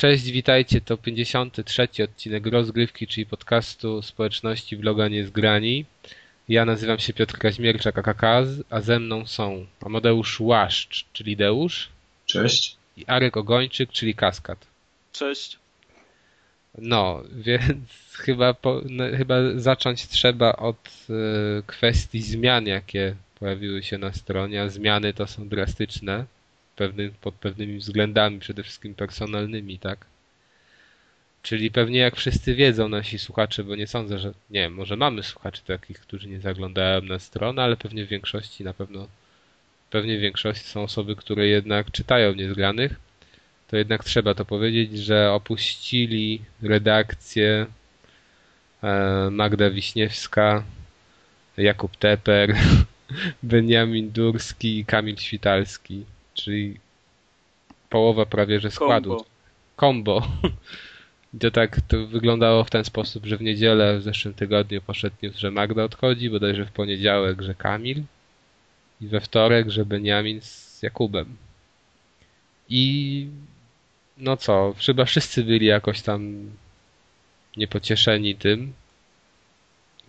Cześć, witajcie, to 53 odcinek rozgrywki, czyli podcastu społeczności vloga Niezgrani. Ja nazywam się Piotr Kaźmierczak, AKKAZ, a ze mną są Amadeusz Łaszcz, czyli Deusz. Cześć. I Arek Ogończyk, czyli Kaskad. Cześć. No, więc chyba, po, no, chyba zacząć trzeba od y, kwestii zmian, jakie pojawiły się na stronie, a zmiany to są drastyczne pod pewnymi względami, przede wszystkim personalnymi, tak? Czyli pewnie jak wszyscy wiedzą nasi słuchacze, bo nie sądzę, że nie, może mamy słuchaczy takich, którzy nie zaglądają na stronę, ale pewnie w większości na pewno pewnie w większości są osoby, które jednak czytają niezgranych. To jednak trzeba to powiedzieć, że opuścili redakcję e, Magda Wiśniewska, Jakub Teper, Beniamin Durski i Kamil Świtalski czyli połowa prawie że składu. Combo. To tak to wyglądało w ten sposób, że w niedzielę w zeszłym tygodniu poszedł news, że Magda odchodzi, bodajże w poniedziałek, że Kamil i we wtorek, że Beniamin z Jakubem. I no co, chyba wszyscy byli jakoś tam niepocieszeni tym.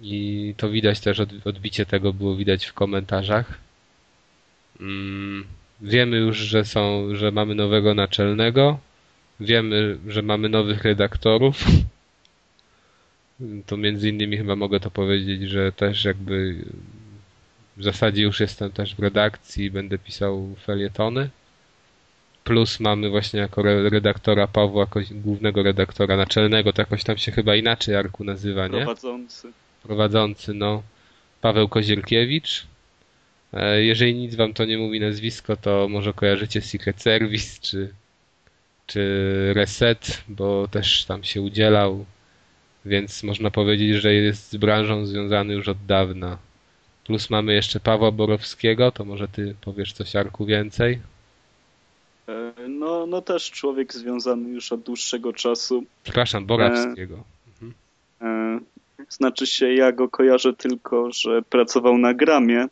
I to widać też, odbicie tego było widać w komentarzach. Mm, Wiemy już, że są, że mamy nowego naczelnego. Wiemy, że mamy nowych redaktorów. To między innymi chyba mogę to powiedzieć, że też jakby w zasadzie już jestem też w redakcji, będę pisał felietony. Plus mamy właśnie jako redaktora Pawła, głównego redaktora naczelnego, to jakoś tam się chyba inaczej Arku nazywa, nie? Prowadzący. Prowadzący, no. Paweł Kozierkiewicz. E, jeżeli nic wam to nie mówi nazwisko, to może kojarzycie Secret Service czy, czy Reset, bo też tam się udzielał, więc można powiedzieć, że jest z branżą związany już od dawna. Plus mamy jeszcze Pawła Borowskiego, to może ty powiesz coś Arku więcej? E, no, no też człowiek związany już od dłuższego czasu. Przepraszam, Borowskiego. E, mhm. Znaczy się, ja go kojarzę tylko, że pracował na Gramie,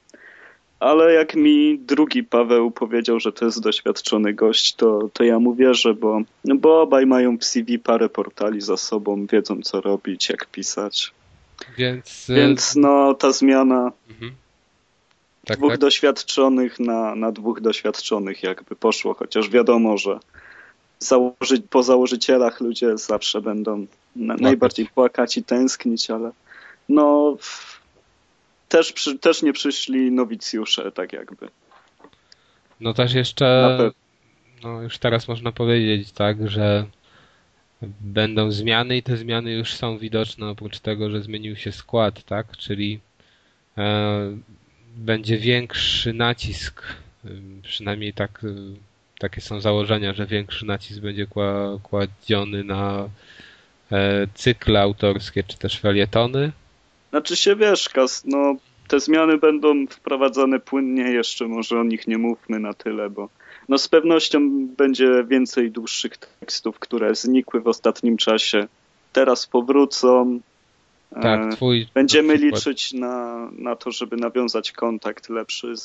ale jak mi drugi Paweł powiedział, że to jest doświadczony gość, to, to ja mu wierzę, bo, bo obaj mają w CV parę portali za sobą, wiedzą co robić, jak pisać. Więc, e, Więc no ta zmiana mhm. tak, dwóch tak. doświadczonych na, na dwóch doświadczonych jakby poszło, chociaż wiadomo, że założy, po założycielach ludzie zawsze będą na, najbardziej płakać i tęsknić, ale no też, przy, też nie przyszli nowicjusze, tak jakby. No też jeszcze, no już teraz można powiedzieć, tak, że będą zmiany i te zmiany już są widoczne oprócz tego, że zmienił się skład, tak, czyli e, będzie większy nacisk, przynajmniej tak, takie są założenia, że większy nacisk będzie kładziony na e, cykle autorskie czy też felietony, znaczy się wiesz, Kas, no te zmiany będą wprowadzane płynnie, jeszcze może o nich nie mówmy na tyle, bo no z pewnością będzie więcej dłuższych tekstów, które znikły w ostatnim czasie. Teraz powrócą. Tak, e, twój. Będziemy liczyć na, na to, żeby nawiązać kontakt lepszy z,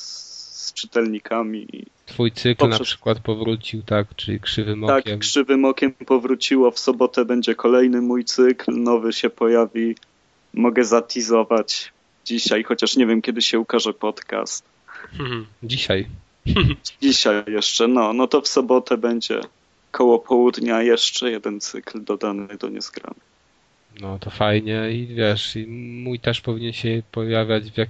z czytelnikami. Twój cykl Poprzez... na przykład powrócił, tak, czyli krzywym tak, okiem. Tak, krzywym okiem powróciło. W sobotę będzie kolejny mój cykl, nowy się pojawi mogę zatizować dzisiaj, chociaż nie wiem, kiedy się ukaże podcast. Hmm, dzisiaj. Dzisiaj jeszcze, no. No to w sobotę będzie koło południa jeszcze jeden cykl dodany do niezgrany. No to fajnie i wiesz, i mój też powinien się pojawiać w jak...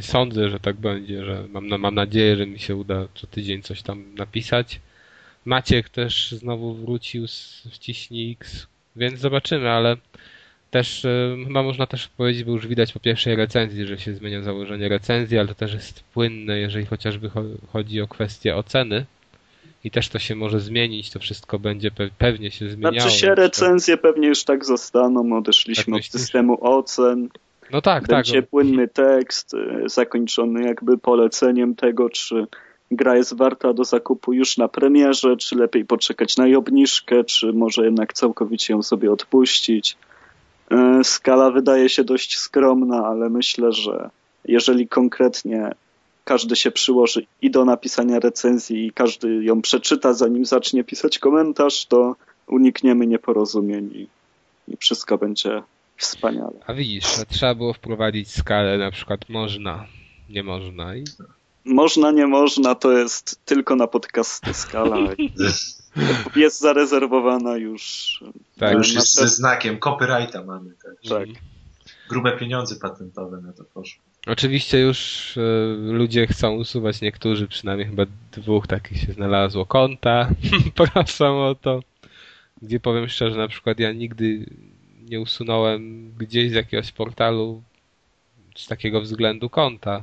Sądzę, że tak będzie, że mam, mam nadzieję, że mi się uda co tydzień coś tam napisać. Maciek też znowu wrócił z Wciśnij X, więc zobaczymy, ale też e, chyba można też powiedzieć, bo już widać po pierwszej recenzji, że się zmienia założenie recenzji, ale to też jest płynne, jeżeli chociażby chodzi o kwestię oceny. I też to się może zmienić, to wszystko będzie pewnie się zmieniało. Znaczy się recenzje pewnie już tak zostaną, odeszliśmy tak od systemu ocen. No tak, będzie tak. płynny tekst, e, zakończony jakby poleceniem tego, czy gra jest warta do zakupu już na premierze, czy lepiej poczekać na obniżkę, czy może jednak całkowicie ją sobie odpuścić. E, skala wydaje się dość skromna, ale myślę, że jeżeli konkretnie każdy się przyłoży i do napisania recenzji i każdy ją przeczyta, zanim zacznie pisać komentarz, to unikniemy nieporozumień i, i wszystko będzie wspaniale. A widzisz, trzeba było wprowadzić skalę, na przykład można, nie można i... Można, nie można, to jest tylko na podcasty skala. jest zarezerwowana już. Tak, już jest ze znakiem copyrighta mamy. Tak. tak. Grube pieniądze patentowe na to poszły. Oczywiście już y, ludzie chcą usuwać niektórzy, przynajmniej chyba dwóch takich się znalazło konta. Proszę o to. Gdzie powiem szczerze, na przykład ja nigdy nie usunąłem gdzieś z jakiegoś portalu z takiego względu konta.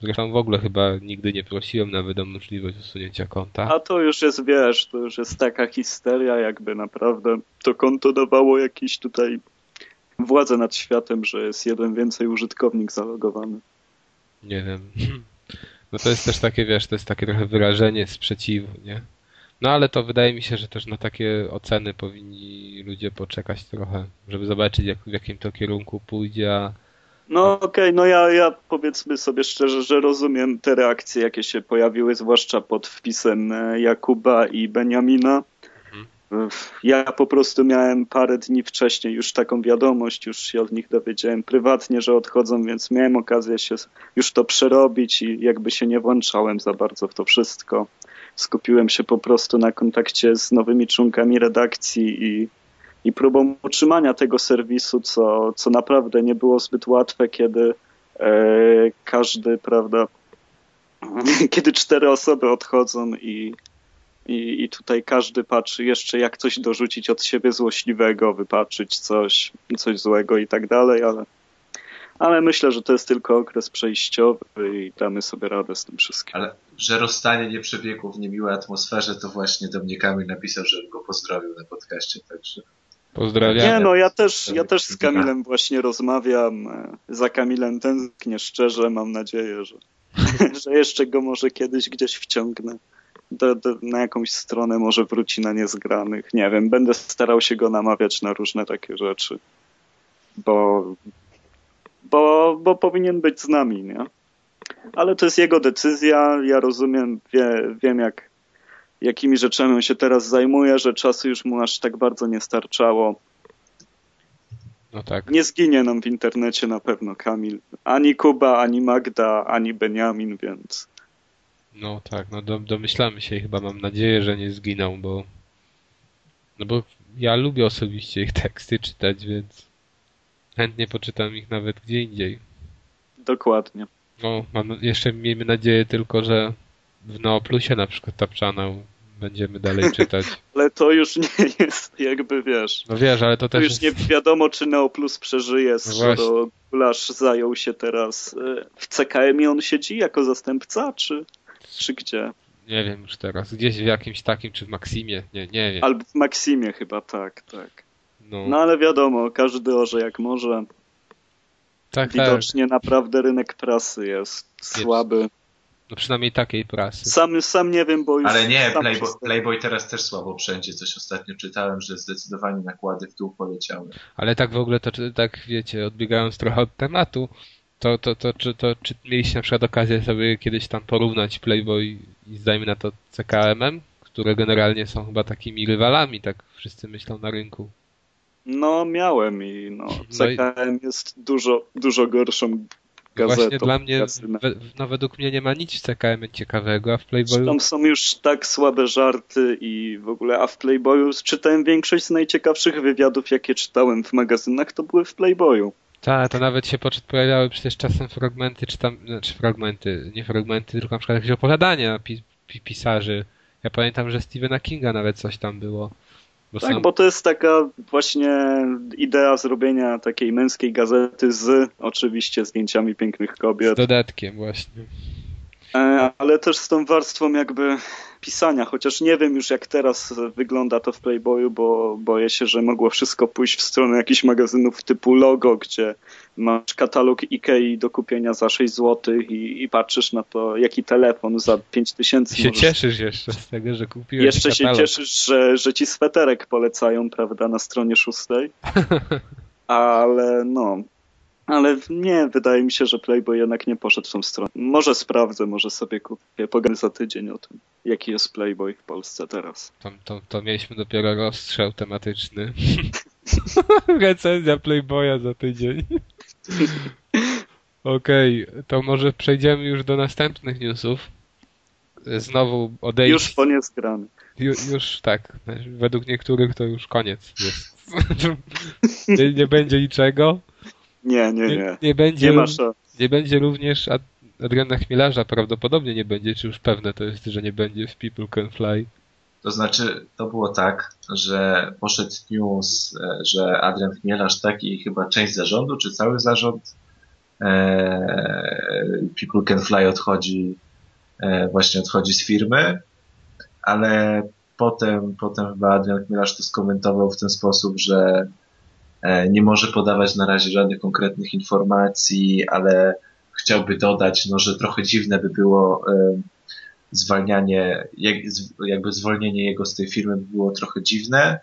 Zresztą w ogóle chyba nigdy nie prosiłem nawet o możliwość usunięcia konta. A to już jest, wiesz, to już jest taka histeria, jakby naprawdę to konto dawało jakiś tutaj władzę nad światem, że jest jeden więcej użytkownik zalogowany. Nie wiem. No to jest też takie, wiesz, to jest takie trochę wyrażenie sprzeciwu, nie? No ale to wydaje mi się, że też na takie oceny powinni ludzie poczekać trochę, żeby zobaczyć jak, w jakim to kierunku pójdzie, a no okej, okay, no ja, ja powiedzmy sobie szczerze, że rozumiem te reakcje, jakie się pojawiły, zwłaszcza pod wpisem e, Jakuba i Beniamina. Mhm. Ja po prostu miałem parę dni wcześniej już taką wiadomość, już się od nich dowiedziałem prywatnie, że odchodzą, więc miałem okazję się już to przerobić i jakby się nie włączałem za bardzo w to wszystko. Skupiłem się po prostu na kontakcie z nowymi członkami redakcji i i próbą utrzymania tego serwisu, co, co naprawdę nie było zbyt łatwe, kiedy e, każdy, prawda, kiedy cztery osoby odchodzą i, i, i tutaj każdy patrzy jeszcze jak coś dorzucić od siebie złośliwego, wypaczyć coś, coś złego i tak dalej, ale, ale myślę, że to jest tylko okres przejściowy i damy sobie radę z tym wszystkim. Ale że rozstanie nie przebiegło w niemiłej atmosferze, to właśnie do mnie Kamil napisał, że go pozdrowił na podcaście, także Pozdrawiam. Nie, no ja też, ja też z Kamilem właśnie rozmawiam. Za Kamilem tęsknię szczerze. Mam nadzieję, że, że jeszcze go może kiedyś gdzieś wciągnę. Do, do, na jakąś stronę może wróci na niezgranych. Nie wiem, będę starał się go namawiać na różne takie rzeczy. Bo, bo, bo powinien być z nami, nie? Ale to jest jego decyzja. Ja rozumiem, wie, wiem jak jakimi rzeczami on się teraz zajmuje, że czasu już mu aż tak bardzo nie starczało. No tak. Nie zginie nam w internecie na pewno Kamil. Ani Kuba, ani Magda, ani Beniamin, więc. No tak, no domyślamy się i chyba mam nadzieję, że nie zginą, bo. No bo ja lubię osobiście ich teksty czytać, więc chętnie poczytam ich nawet gdzie indziej. Dokładnie. No, mam, jeszcze miejmy nadzieję tylko, że w Neoplusie na przykład Tapczana będziemy dalej czytać. ale to już nie jest jakby, wiesz... No wiesz, ale to, to też już jest... nie wiadomo, czy Neoplus przeżyje, no skoro Gulasz zajął się teraz... E, w CKM on siedzi jako zastępca, czy, czy gdzie? Nie wiem już teraz. Gdzieś w jakimś takim, czy w Maksimie, nie, nie wiem. Albo w Maksimie chyba, tak, tak. No, no ale wiadomo, każdy orze jak może. Tak, Widocznie tak. naprawdę rynek prasy jest, jest słaby. No przynajmniej takiej prasy. Sam, sam nie wiem, bo już... Ale nie, Playboy, Playboy teraz też słabo wszędzie. Coś ostatnio czytałem, że zdecydowanie nakłady w dół poleciały. Ale tak w ogóle, to tak wiecie, odbiegając trochę od tematu, to, to, to, czy, to czy mieliście na przykład okazję sobie kiedyś tam porównać Playboy i zdajmy na to CKM-em, które generalnie są chyba takimi rywalami, tak wszyscy myślą na rynku. No, miałem i no, CKM no i... jest dużo, dużo gorszą gazetą. Właśnie dla mnie, we, no według mnie nie ma nic w ciekawego, a w Playboyu... Tam są już tak słabe żarty i w ogóle, a w Playboyu czytałem większość z najciekawszych wywiadów, jakie czytałem w magazynach, to były w Playboyu. Tak, to nawet się pojawiały przecież czasem fragmenty, czy tam, znaczy fragmenty, nie fragmenty, tylko na przykład jakieś opowiadania pi, pi, pisarzy. Ja pamiętam, że Stephena Kinga nawet coś tam było. Bo tak, sam... bo to jest taka właśnie idea zrobienia takiej męskiej gazety z oczywiście zdjęciami pięknych kobiet. Z dodatkiem właśnie. E, ale też z tą warstwą jakby pisania, chociaż nie wiem już jak teraz wygląda to w Playboyu, bo boję się, że mogło wszystko pójść w stronę jakichś magazynów typu Logo, gdzie masz katalog Ikei do kupienia za 6 zł i, i patrzysz na to, jaki telefon za 5 tysięcy. się możesz... cieszysz jeszcze z tego, że kupiłeś Jeszcze katalog. się cieszysz, że, że ci sweterek polecają, prawda, na stronie szóstej. Ale no, Ale nie, wydaje mi się, że Playboy jednak nie poszedł w tą stronę. Może sprawdzę, może sobie kupię. Pogadam za tydzień o tym, jaki jest Playboy w Polsce teraz. To, to, to mieliśmy dopiero rozstrzał tematyczny. Recenzja Playboya za tydzień. Okej, okay, to może przejdziemy już do następnych newsów. Znowu odejść. Już po grany. Ju, już tak. Według niektórych to już koniec jest. nie, nie będzie niczego. Nie, nie, nie. Nie, nie będzie, nie, nie będzie również Adriana Chmielarza prawdopodobnie nie będzie, czy już pewne to jest, że nie będzie w People Can Fly. To znaczy, to było tak, że poszedł news, e, że Adrian Chmielarz, tak i chyba część zarządu, czy cały zarząd e, People Can Fly odchodzi, e, właśnie odchodzi z firmy, ale potem, potem chyba Adrian Chmielarz to skomentował w ten sposób, że nie może podawać na razie żadnych konkretnych informacji, ale chciałby dodać, no, że trochę dziwne by było e, zwalnianie, jakby zwolnienie jego z tej firmy by było trochę dziwne,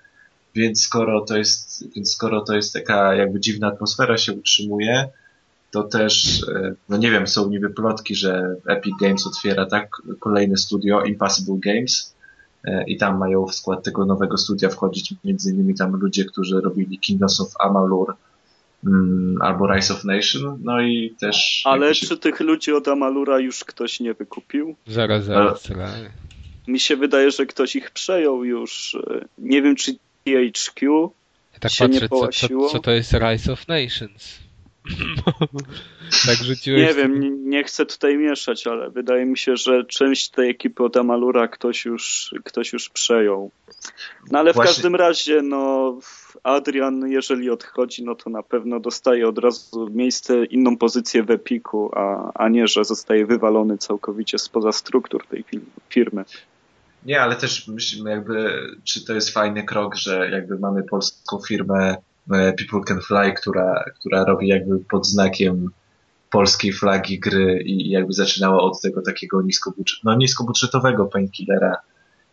więc skoro to jest, więc skoro to jest taka jakby dziwna atmosfera się utrzymuje, to też, e, no nie wiem, są niby plotki, że Epic Games otwiera tak kolejne studio Impossible Games, E, i tam mają w skład tego nowego studia wchodzić między innymi tam ludzie, którzy robili Kingdoms of Amalur mm, albo Rise of Nation, no i też... Ale się... czy tych ludzi od Amalura już ktoś nie wykupił? Zaraz, zaraz, zaraz. Mi się wydaje, że ktoś ich przejął już. Nie wiem, czy THQ tak się patrzę, nie połasiło. Co, co, co to jest Rise of Nations? Tak rzuciłeś... Nie wiem, nie, nie, chcę tutaj mieszać, ale wydaje mi się, że część tej ekipy od Amalura ktoś już, ktoś już przejął. No ale w Właśnie... każdym razie, no Adrian, jeżeli odchodzi, no to na pewno dostaje od razu miejsce, inną pozycję w Epiku, a, a nie, że zostaje wywalony całkowicie spoza struktur tej firmy. Nie, ale też myślimy jakby, czy to jest fajny krok, że jakby mamy polską firmę People Can Fly, która, która robi jakby pod znakiem polskiej flagi gry i jakby zaczynała od tego takiego niskobudżet, no niskobudżetowego painkillera.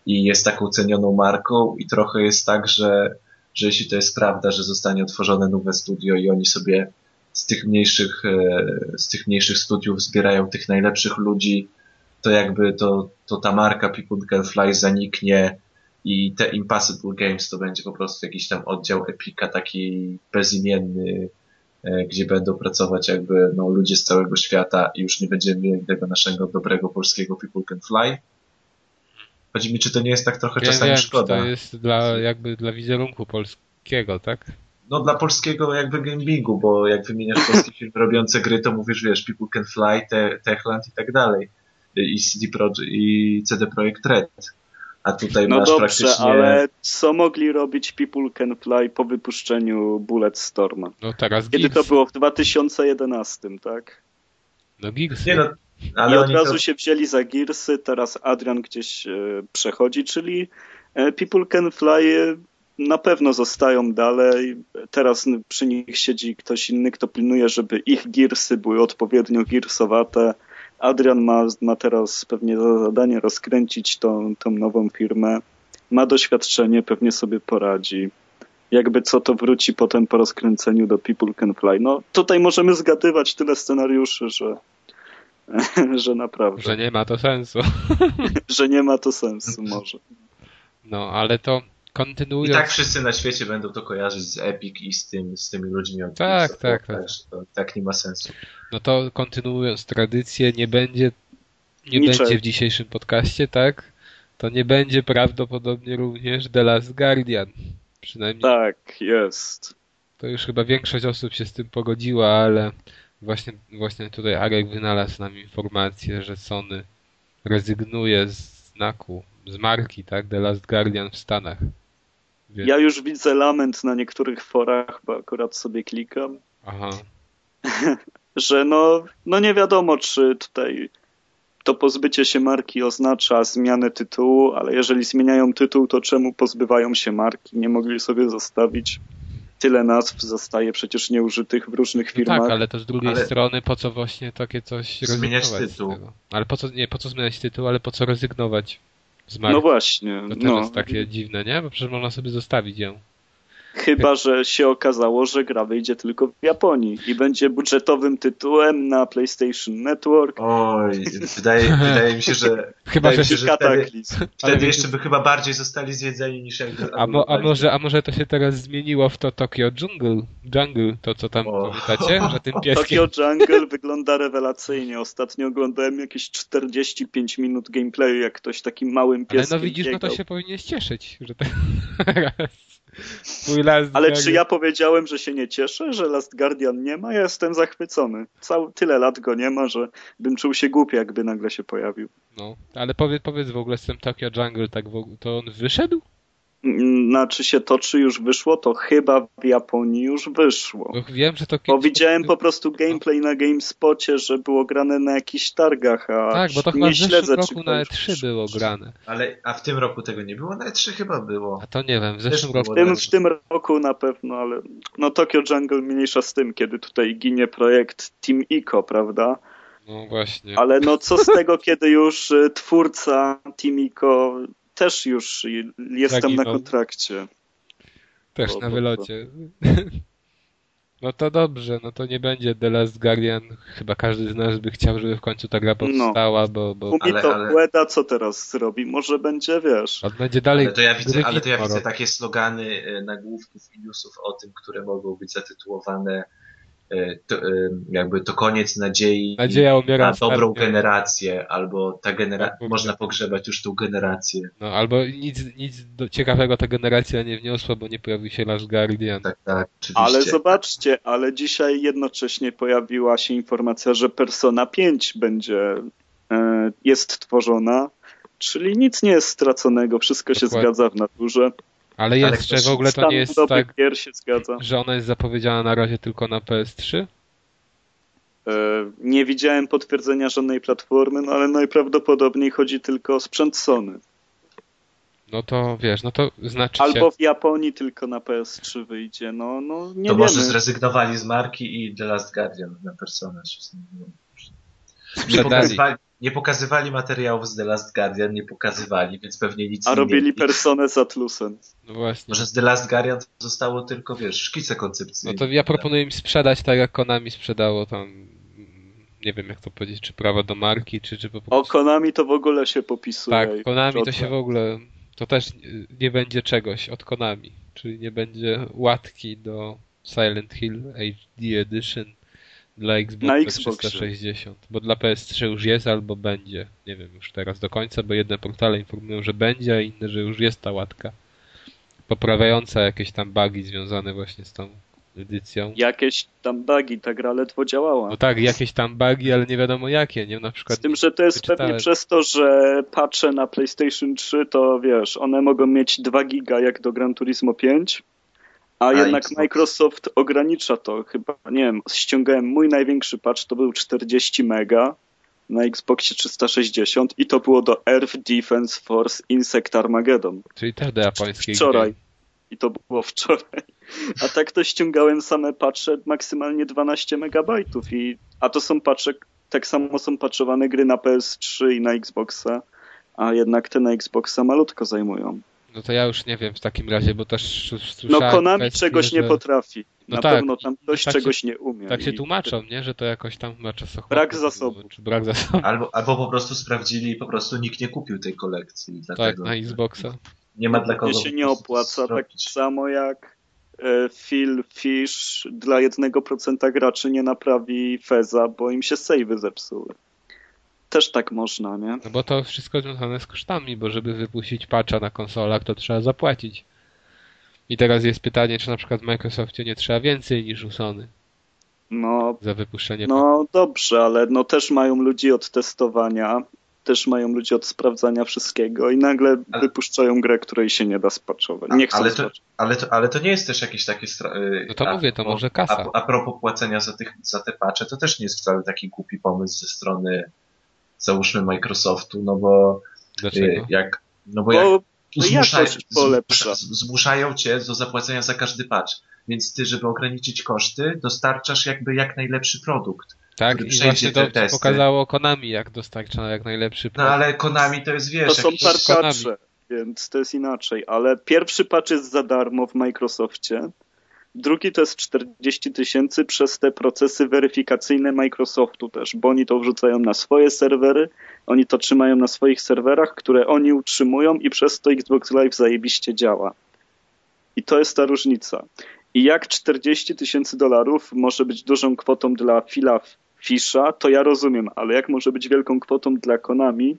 I jest taką cenioną marką i trochę jest tak, że, że jeśli to jest prawda, że zostanie otworzone nowe studio i oni sobie z tych mniejszych, e, z tych mniejszych studiów zbierają tych najlepszych ludzi, to jakby to, to ta marka People Can Fly zaniknie i te Impossible Games to będzie po prostu jakiś tam oddział Epika taki bezimienny, e, gdzie będą pracować jakby no, ludzie z całego świata i już nie będziemy mieli tego naszego dobrego polskiego People Can Fly. Chodzi mi, czy to nie jest tak trochę ja czasami wiem, szkoda. to jest dla, jakby dla wizerunku polskiego, tak? No dla polskiego jakby gamingu, bo jak wymieniasz polskie firmy robiące gry, to mówisz, wiesz, People Can Fly, Te Techland i tak dalej. I CD Projekt, i CD Projekt Red a tutaj no masz dobrze, praktycznie... ale co mogli robić People Can Fly po wypuszczeniu Bulletstorma? No teraz Kiedy to było? W 2011, tak? No Gears. Nie no, ale I od razu to... się wzięli za Gearsy, teraz Adrian gdzieś e, przechodzi, czyli e, People Can Fly e, na pewno zostają dalej. Teraz przy nich siedzi ktoś inny, kto pilnuje, żeby ich Gearsy były odpowiednio Gearsowate, Adrian ma, ma teraz pewnie za zadanie rozkręcić tą, tą nową firmę. Ma doświadczenie, pewnie sobie poradzi. Jakby co to wróci potem po rozkręceniu do People Can Fly. No tutaj możemy zgadywać tyle scenariuszy, że, że naprawdę. Że nie ma to sensu. że nie ma to sensu, może. No, ale to kontynuując... I tak wszyscy na świecie będą to kojarzyć z Epic i z, tym, z tymi ludźmi od Tak, tak, tak. To, tak nie ma sensu. No to kontynuując tradycję, nie będzie nie będzie w dzisiejszym podcaście, tak? To nie będzie prawdopodobnie również The Last Guardian. Przynajmniej. Tak, jest. To już chyba większość osób się z tym pogodziła, ale właśnie, właśnie tutaj Arek wynalazł nam informację, że Sony rezygnuje z znaku, z marki, tak? The Last Guardian w Stanach. Więc... Ja już widzę lament na niektórych forach, bo akurat sobie klikam. Aha. że no, no nie wiadomo, czy tutaj to pozbycie się marki oznacza zmianę tytułu, ale jeżeli zmieniają tytuł, to czemu pozbywają się marki? Nie mogli sobie zostawić. Tyle nazw zostaje przecież nieużytych w różnych firmach. No tak, ale to z drugiej ale... strony po co właśnie takie coś zmieniać tytuł? Ale po co, nie, po co zmieniać tytuł, ale po co rezygnować z marki? No właśnie. To no. takie dziwne, nie? Bo przecież można sobie zostawić ją. Chyba, że się okazało, że gra wyjdzie tylko w Japonii i będzie budżetowym tytułem na PlayStation Network. Oj, wydaje, wydaje mi się, że. Chyba, że, się, że wtedy, wtedy jeszcze by chyba bardziej zostali zjedzeni niż jakby. A, mo, a, może, a może to się teraz zmieniło w to Tokyo Jungle? Jungle, to co tam o. pamiętacie? Że tym pieskiem... Tokyo Jungle wygląda rewelacyjnie. Ostatnio oglądałem jakieś 45 minut gameplayu, jak ktoś takim małym pieskiem. Ale no widzisz, biegał. no to się powinien cieszyć, że teraz. Ale czy ja powiedziałem, że się nie cieszę, że Last Guardian nie ma? Ja jestem zachwycony. Cały, tyle lat go nie ma, że bym czuł się głupio, jakby nagle się pojawił. No, ale powiedz, powiedz w ogóle z tym Tokyo Jungle, tak w, to on wyszedł? Znaczy się to, czy już wyszło, to chyba w Japonii już wyszło. No, wiem, że to Bo widziałem po prostu gameplay na GameSpocie, że było grane na jakichś targach, a Tak, bo to chyba w zeszłym roku na E3 było grane. Ale, a w tym roku tego nie było? Na E3 chyba było. A to nie wiem, w zeszłym roku... W tym, w tym roku na pewno, ale no Tokyo Jungle mniejsza z tym, kiedy tutaj ginie projekt Team Ico, prawda? No właśnie. Ale no co z tego, kiedy już y, twórca Team Ico też już jestem na kontrakcie. Też na wylocie. No to dobrze, no to nie będzie The Last Guardian. Chyba każdy z nas by chciał, żeby w końcu ta gra no. powstała, no. bo... bo... ale, to ale... Ueda co teraz zrobi? Może będzie, wiesz... On będzie dalej... Ale to ja widzę, ale to ja widzę takie slogany e, nagłówków i newsów o tym, które mogą być zatytułowane to, e, jakby to koniec nadziei Nadzieja umiera na dobrą generację, albo ta generacja, tak, można pogrzebać już tą generację. No, albo nic, nic ciekawego ta generacja nie wniosła, bo nie pojawił się Last Guardian. Tak, tak, oczywiście. Ale zobaczcie, ale dzisiaj jednocześnie pojawiła się informacja, że Persona 5 będzie, e, jest tworzona, czyli nic nie jest straconego, wszystko Dokładnie. się zgadza w naturze. Ale jeszcze w ogóle to nie jest tak, się zgadza. że ona jest zapowiedziana na razie tylko na PS3? E, nie widziałem potwierdzenia żadnej platformy, no ale najprawdopodobniej chodzi tylko o sprzęt Sony. No to wiesz, no to znaczy Albo się... w Japonii tylko na PS3 wyjdzie, no, no nie To wiemy. może zrezygnowali z marki i The Last Guardian na Persona się Sprzedali nie pokazywali materiałów z The Last Guardian, nie pokazywali, więc pewnie nic A nie robili mieli. personę z Atlusem. No właśnie. Może z The Last Guardian zostało tylko, wiesz, szkice koncepcyjne. No to ja proponuję im sprzedać tak, jak Konami sprzedało tam nie wiem jak to powiedzieć, czy prawa do marki, czy, czy po prostu... O Konami to w ogóle się popisuje. Tak, Konami to się w ogóle... To też nie będzie czegoś od Konami. Czyli nie będzie łatki do Silent Hill HD Edition dla Xboxa 360, bo dla PS3 już jest albo będzie. Nie wiem już teraz do końca, bo jedne portale informują, że będzie, a inne, że już jest ta łatka. Poprawiająca jakieś tam bugi związane właśnie z tą edycją. Jakieś tam bugi, ta gra ledwo działała. No tak, jakieś tam bugi, ale nie wiadomo jakie, nie? Na przykład z tym, że to jest pewnie przez to, że patrzę na PlayStation 3, to wiesz, one mogą mieć 2 giga jak do Gran Turismo 5, a, jednak Xbox. Microsoft ogranicza to. Chyba, nie wiem, ściągałem mój największy patch, to był 40 mega na Xboxie 360 i to było do Earth Defense Force Insect Armageddon. Czyli też do japońskiej Wczoraj. I to było wczoraj. A tak to ściągałem same patche maksymalnie 12 megabajtów i a to są patche, tak samo są patchowane gry na PS3 i na Xboxa, a jednak te na Xboxa malutko zajmują. No to ja już nie wiem w takim razie, bo też No Konami kwestię, czegoś że... nie potrafi. No Na tak, pewno tam ktoś tak czegoś się, nie umie. Tak się tłumaczą, nie? Że to jakoś tam ma czasochłonne. Brak zasobów. Czy brak zasobów. Albo, albo po prostu sprawdzili i po prostu nikt nie kupił tej kolekcji. tak, na Xboxa. Nie ma dla kogo. się nie opłaca, tak samo jak e, Phil Fish dla jednego procenta graczy nie naprawi Feza, bo im się savey zepsuły też tak można, nie? No bo to wszystko związane z kosztami, bo żeby wypuścić patcha na konsolach, to trzeba zapłacić. I teraz jest pytanie, czy na przykład w Microsoftie nie trzeba więcej niż u Sony. No, za wypuszczenie. No dobrze, ale no też mają ludzi od testowania, też mają ludzi od sprawdzania wszystkiego i nagle ale, wypuszczają grę, której się nie da spaczować. Nie chcą ale, to, ale, to, ale to nie jest też jakieś takie... Y, no to a, mówię, to może kasa. A, a propos płacenia za, tych, za te patche, to też nie jest wcale taki głupi pomysł ze strony załóżmy Microsoftu, no bo Dlaczego? Y, jak, no bo, bo jak zmusza, zmuszają cię do zapłacenia za każdy patch, więc ty, żeby ograniczyć koszty, dostarczasz jakby jak najlepszy produkt. Tak, i właśnie to pokazało Konami, jak dostarcza jak najlepszy produkt. No ale Konami to jest, wiesz... To są tarkacze. więc to jest inaczej. Ale pierwszy patch jest za darmo w Microsoftie. Drugi to jest 40 tysięcy przez te procesy weryfikacyjne Microsoftu też, bo oni to wrzucają na swoje serwery, oni to trzymają na swoich serwerach, które oni utrzymują i przez to Xbox Live zajebiście działa. I to jest ta różnica. I jak 40 tysięcy dolarów może być dużą kwotą dla Phila Fisha, to ja rozumiem, ale jak może być wielką kwotą dla Konami,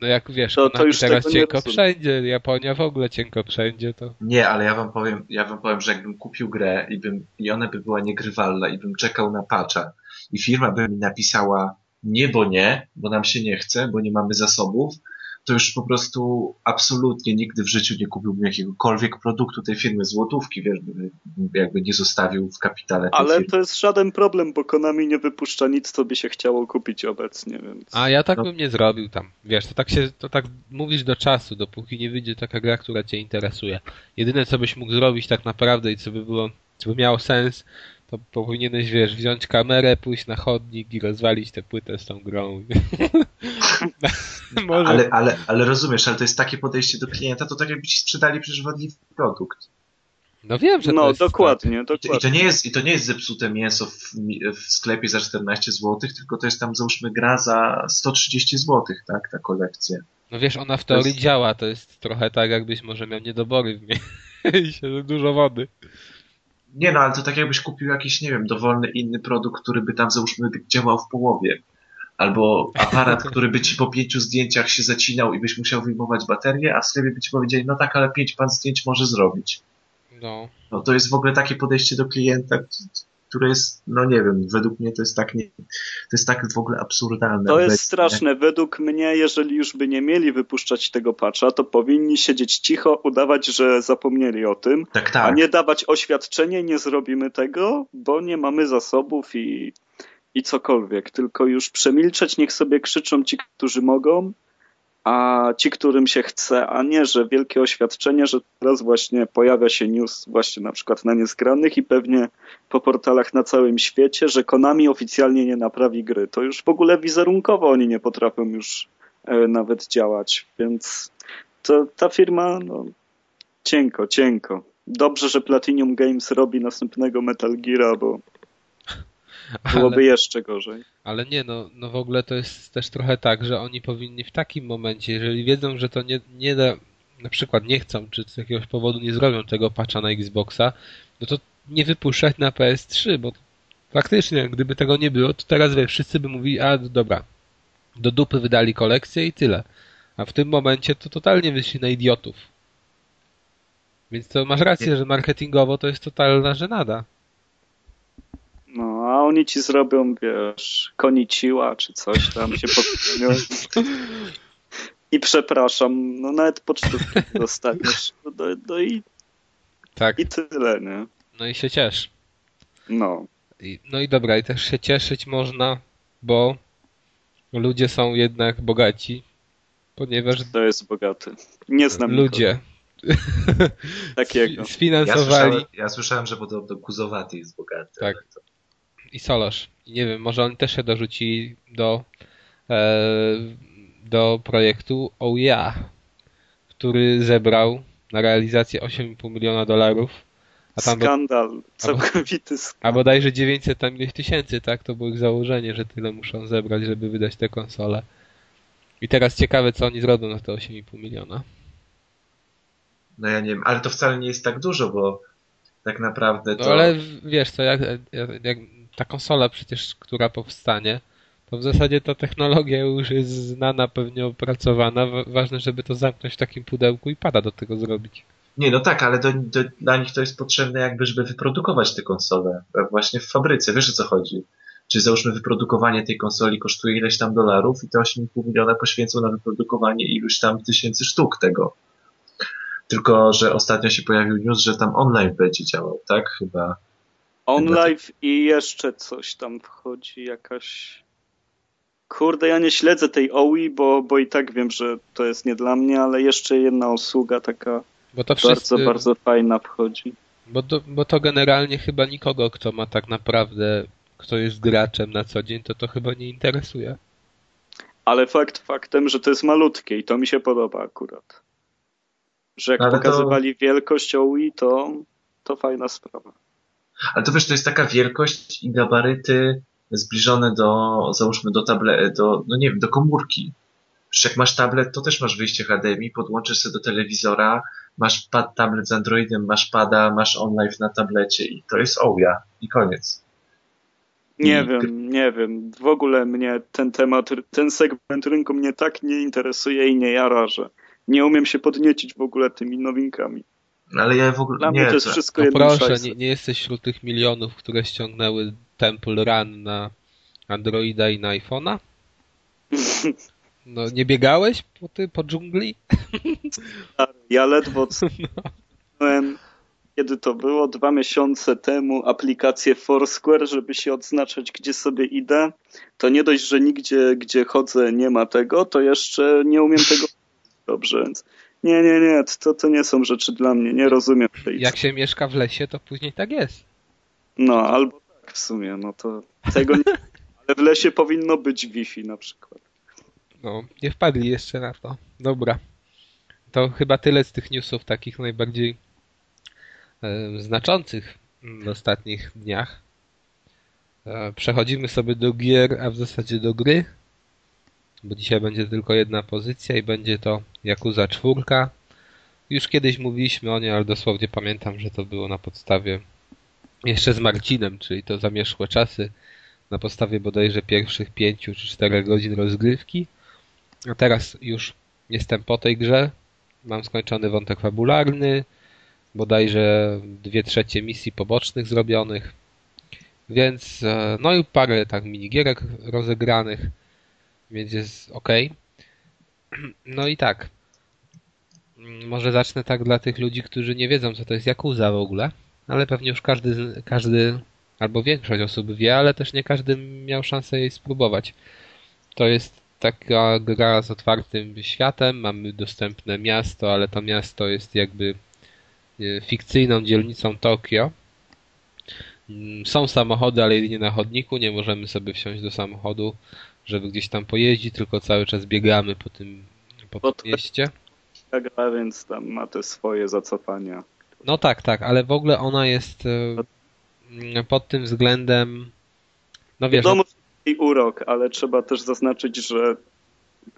no jak wiesz, to, to już teraz cienko wszędzie, Japonia w ogóle cienko wszędzie to. Nie, ale ja wam powiem, ja wam powiem, że jakbym kupił grę i bym, i ona by była niegrywalna i bym czekał na patcha i firma by mi napisała nie, bo nie, bo nam się nie chce, bo nie mamy zasobów, to już po prostu absolutnie nigdy w życiu nie kupiłbym jakiegokolwiek produktu tej firmy złotówki, wiesz, jakby nie zostawił w kapitale tej Ale firmy. to jest żaden problem, bo Konami nie wypuszcza nic, co by się chciało kupić obecnie, więc... A ja tak no. bym nie zrobił tam. Wiesz, to tak się, to tak mówisz do czasu, dopóki nie wyjdzie taka gra, która cię interesuje. Jedyne, co byś mógł zrobić tak naprawdę i co by było, co by miało sens, to powinieneś, wiesz, wziąć kamerę, pójść na chodnik i rozwalić tę płytę z tą grą. Może... ale, ale, ale rozumiesz, ale to jest takie podejście do klienta, to tak jakby ci sprzedali przecież wadliwy produkt. No wiem, że no, to jest dokładnie, tak. dokładnie. I to, nie jest, I to nie jest zepsute mięso w, w sklepie za 14 zł, tylko to jest tam załóżmy gra za 130 zł, tak, ta kolekcja. No wiesz, ona w teorii jest... działa, to jest trochę tak, jakbyś może miał niedobory w mieście, dużo wody. Nie no, ale to tak jakbyś kupił jakiś, nie wiem, dowolny inny produkt, który by tam załóżmy działał w połowie. Albo aparat, który by ci po pięciu zdjęciach się zacinał i byś musiał wyjmować baterię, a sklepie by ci powiedzieli, no tak, ale pięć pan zdjęć może zrobić. No. no to jest w ogóle takie podejście do klienta, które jest, no nie wiem, według mnie to jest tak, nie, to jest tak w ogóle absurdalne. To jest straszne. Według mnie, jeżeli już by nie mieli wypuszczać tego patcha, to powinni siedzieć cicho, udawać, że zapomnieli o tym, tak, tak. a nie dawać oświadczenie, nie zrobimy tego, bo nie mamy zasobów i, i cokolwiek. Tylko już przemilczeć, niech sobie krzyczą ci, którzy mogą, a ci, którym się chce, a nie, że wielkie oświadczenie, że teraz właśnie pojawia się news właśnie na przykład na niezgranych i pewnie po portalach na całym świecie, że Konami oficjalnie nie naprawi gry. To już w ogóle wizerunkowo oni nie potrafią już e, nawet działać, więc to, ta firma, no, cienko, cienko. Dobrze, że Platinum Games robi następnego Metal Geara, bo Byłoby ale, jeszcze gorzej. Ale nie, no, no w ogóle to jest też trochę tak, że oni powinni w takim momencie, jeżeli wiedzą, że to nie, nie da, na przykład nie chcą, czy z jakiegoś powodu nie zrobią tego patcha na Xboxa, no to nie wypuszczać na PS3, bo faktycznie, gdyby tego nie było, to teraz wie, wszyscy by mówili, a dobra, do dupy wydali kolekcję i tyle. A w tym momencie to totalnie wyszli na idiotów. Więc to masz rację, że marketingowo to jest totalna żenada. A oni ci zrobią, wiesz, koniciła czy coś tam się podmienią. I przepraszam, no nawet pocztówki dostaniesz. No, no, no, i, tak. i tyle, nie? No i się ciesz. No. I, no i dobra, i też się cieszyć można, bo ludzie są jednak bogaci, ponieważ... To jest bogaty. Nie znam Ludzie. Takiego. Sfinansowali... Ja słyszałem, ja słyszałem, że podobno Kuzowaty jest bogaty. Tak. To i Solarz. I nie wiem, może oni też się dorzucili do, e, do projektu Oh Yeah, który zebrał na realizację 8,5 miliona dolarów. A tam skandal, całkowity skandal. A bodajże 900 tam ileś tysięcy, tak? To było ich założenie, że tyle muszą zebrać, żeby wydać te konsole. I teraz ciekawe, co oni zrobią na te 8,5 miliona. No ja nie wiem, ale to wcale nie jest tak dużo, bo tak naprawdę to... No ale wiesz co, jak, jak, jak ta konsola przecież, która powstanie, to w zasadzie ta technologia już jest znana, pewnie opracowana. Ważne, żeby to zamknąć w takim pudełku i pada do tego zrobić. Nie, no tak, ale do, do, dla nich to jest potrzebne jakby, żeby wyprodukować te konsole. Właśnie w fabryce, wiesz o co chodzi. Czy załóżmy wyprodukowanie tej konsoli kosztuje ileś tam dolarów i te 8,5 miliona poświęcą na wyprodukowanie iluś tam tysięcy sztuk tego. Tylko, że ostatnio się pojawił news, że tam online będzie działał, tak? Chyba OnLive i jeszcze coś tam wchodzi, jakaś... Kurde, ja nie śledzę tej OI, bo, bo i tak wiem, że to jest nie dla mnie, ale jeszcze jedna usługa taka bardzo, wszyscy... bardzo fajna wchodzi. Bo to, bo to generalnie chyba nikogo, kto ma tak naprawdę, kto jest graczem na co dzień, to to chyba nie interesuje. Ale fakt faktem, że to jest malutkie i to mi się podoba akurat. Że jak Ale pokazywali to... wielkość OUI, to, to fajna sprawa. Ale to wiesz, to jest taka wielkość i gabaryty zbliżone do, załóżmy, do tablet, do, no nie wiem, do komórki. Przecież jak masz tablet, to też masz wyjście HDMI, podłączysz się do telewizora, masz pad, tablet z Androidem, masz pada, masz online na tablecie i to jest OUYA i koniec. Nie I... wiem, nie wiem. W ogóle mnie ten temat, ten segment rynku mnie tak nie interesuje i nie jara, że nie umiem się podniecić w ogóle tymi nowinkami. Ale ja w ogóle Dla nie, mnie to jest wszystko no proszę, nie, nie, jesteś wśród tych milionów, które ściągnęły Temple Run na Androida i na iPhone'a? No, nie biegałeś po, ty, po dżungli? Ja ledwo no. kiedy to było, dwa miesiące temu aplikację Foursquare, żeby się odznaczać, gdzie sobie idę. To nie dość, że nigdzie, gdzie chodzę, nie ma tego, to jeszcze nie umiem tego dobrze, więc nie, nie, nie, to, to nie są rzeczy dla mnie, nie rozumiem tej Jak się mieszka w lesie, to później tak jest. No, albo tak w sumie, no to tego nie... Ale w lesie powinno być Wi-Fi na przykład. No, nie wpadli jeszcze na to. Dobra. To chyba tyle z tych newsów takich najbardziej e, znaczących w ostatnich dniach. E, przechodzimy sobie do gier, a w zasadzie do gry, bo dzisiaj będzie tylko jedna pozycja i będzie to Yakuza 4. Już kiedyś mówiliśmy o niej, ale dosłownie pamiętam, że to było na podstawie jeszcze z Marcinem, czyli to zamierzchłe czasy, na podstawie bodajże pierwszych pięciu czy czterech godzin rozgrywki. A teraz już jestem po tej grze. Mam skończony wątek fabularny, bodajże dwie trzecie misji pobocznych zrobionych. Więc, e, no i parę tak minigierek rozegranych, więc jest ok. No i tak. Może zacznę tak dla tych ludzi, którzy nie wiedzą, co to jest Yakuza w ogóle, ale pewnie już każdy, każdy albo większość osób wie, ale też nie każdy miał szansę jej spróbować. To jest taka gra z otwartym światem, mamy dostępne miasto, ale to miasto jest jakby e, fikcyjną dzielnicą Tokio. Mm, są samochody, ale jedynie na chodniku, nie możemy sobie wsiąść do samochodu, żeby gdzieś tam pojeździć, tylko cały czas biegamy po tym, po tym mieście. Ta gra, więc tam ma te swoje zacofania. No tak, tak, ale w ogóle ona jest e, pod tym względem no wiesz, Wiadomo, i urok, ale trzeba też zaznaczyć, że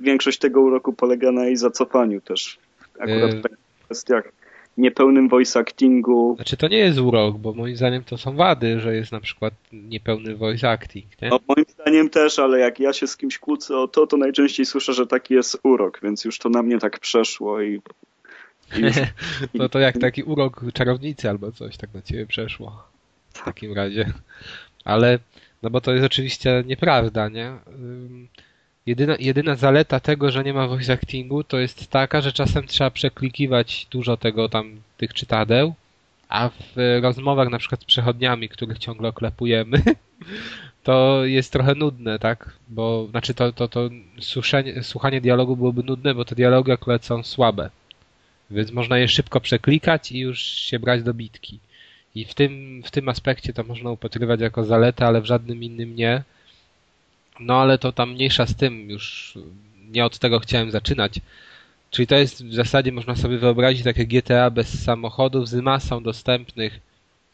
większość tego uroku polega na jej zacofaniu też. Akurat w takich kwestiach niepełnym voice actingu. Znaczy to nie jest urok, bo moim zdaniem to są wady, że jest na przykład niepełny voice acting. Nie? No, moim zdaniem też, ale jak ja się z kimś kłócę o to, to najczęściej słyszę, że taki jest urok, więc już to na mnie tak przeszło i... i już... to, to jak taki urok czarownicy albo coś tak na ciebie przeszło. W takim razie. Ale no bo to jest oczywiście nieprawda, nie? Jedyna, jedyna zaleta tego, że nie ma voice actingu, to jest taka, że czasem trzeba przeklikiwać dużo tego tam, tych czytadeł, a w rozmowach na przykład z przechodniami, których ciągle oklepujemy, to jest trochę nudne, tak? Bo, znaczy to, to, to słuchanie, słuchanie dialogu byłoby nudne, bo te dialogi akurat są słabe. Więc można je szybko przeklikać i już się brać do bitki. I w tym, w tym aspekcie to można upatrywać jako zaletę, ale w żadnym innym nie. No ale to tam mniejsza z tym, już nie od tego chciałem zaczynać. Czyli to jest w zasadzie, można sobie wyobrazić takie GTA bez samochodów z masą dostępnych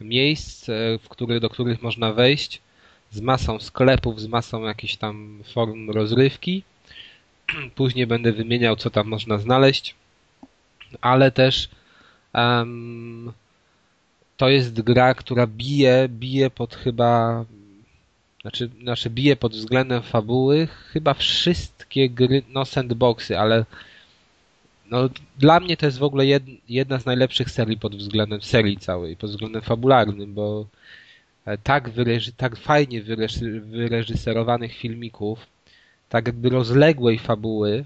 miejsc, e, w których, do których można wejść, z masą sklepów, z masą jakichś tam form rozrywki. Później będę wymieniał, co tam można znaleźć, ale też um, to jest gra, która bije, bije pod chyba, znaczy, znaczy bije pod względem fabuły chyba wszystkie gry, no sandboxy, ale no, dla mnie to jest w ogóle jedna z najlepszych serii pod względem serii całej, pod względem fabularnym, bo e, tak, wyreży, tak fajnie wyreży, wyreżyserowanych filmików, tak jakby rozległej fabuły,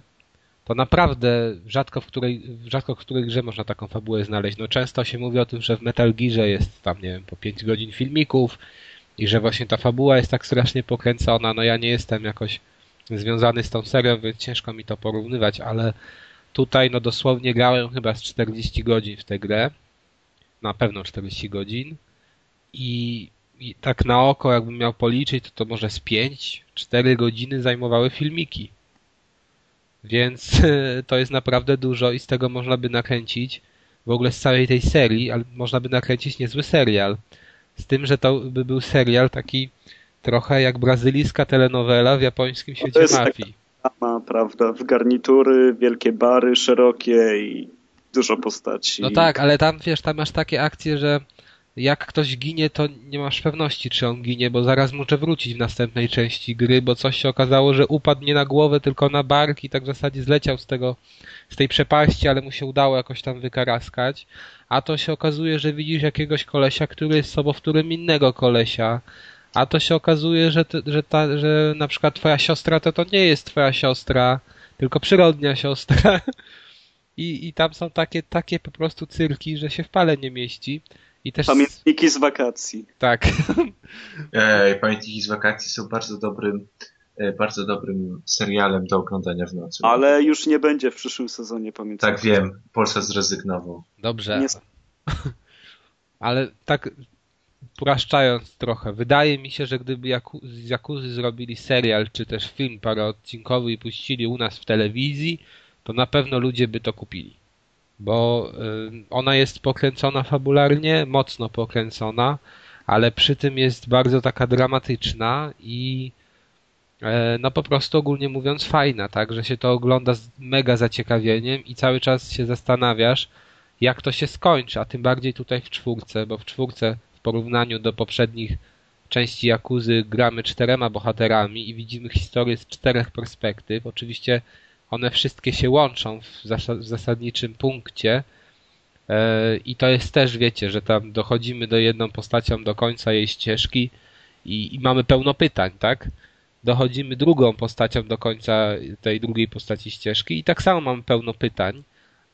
to naprawdę rzadko w której, rzadko w której grze można taką fabułę znaleźć. No często się mówi o tym, że w Metal Gearze jest tam, nie wiem, po 5 godzin filmików i że właśnie ta fabuła jest tak strasznie pokręcona. No ja nie jestem jakoś związany z tą serią, więc ciężko mi to porównywać, ale tutaj no dosłownie grałem chyba z 40 godzin w tę grę. Na pewno 40 godzin. I, i tak na oko, jakbym miał policzyć, to, to może z 5-4 godziny zajmowały filmiki. Więc to jest naprawdę dużo i z tego można by nakręcić w ogóle z całej tej serii, ale można by nakręcić niezły serial. Z tym, że to by był serial taki trochę jak brazylijska telenowela w japońskim świecie no mafii. Sama, prawda, w garnitury, wielkie bary szerokie i dużo postaci. No tak, ale tam wiesz, tam masz takie akcje, że jak ktoś ginie, to nie masz pewności, czy on ginie, bo zaraz może wrócić w następnej części gry, bo coś się okazało, że upadł nie na głowę, tylko na bark i tak w zasadzie zleciał z tego, z tej przepaści, ale mu się udało jakoś tam wykaraskać. A to się okazuje, że widzisz jakiegoś kolesia, który jest sobowtórym innego kolesia. A to się okazuje, że, że, ta, że na przykład twoja siostra to to nie jest twoja siostra, tylko przyrodnia siostra. I, I tam są takie, takie po prostu cyrki, że się w pale nie mieści. I też... Pamiętniki z wakacji. Tak. Ej, pamiętniki z wakacji są bardzo dobrym, e, bardzo dobrym serialem do oglądania w nocy. Ale już nie będzie w przyszłym sezonie, pamiętam. Tak, wiem. Polsa zrezygnował. Dobrze. Nie... Ale tak upraszczając trochę, wydaje mi się, że gdyby z Jakuzy zrobili serial, czy też film paroodcinkowy i puścili u nas w telewizji, to na pewno ludzie by to kupili bo y, ona jest pokręcona fabularnie, mocno pokręcona, ale przy tym jest bardzo taka dramatyczna i e, no po prostu ogólnie mówiąc fajna, tak, że się to ogląda z mega zaciekawieniem i cały czas się zastanawiasz, jak to się skończy, a tym bardziej tutaj w czwórce, bo w czwórce w porównaniu do poprzednich części Jakuzy gramy czterema bohaterami i widzimy historię z czterech perspektyw. Oczywiście one wszystkie się łączą w, zasadniczym punkcie e, i to jest też, wiecie, że tam dochodzimy do jedną postacią do końca jej ścieżki i, i mamy pełno pytań, tak? Dochodzimy drugą postacią do końca tej drugiej postaci ścieżki i tak samo mamy pełno pytań.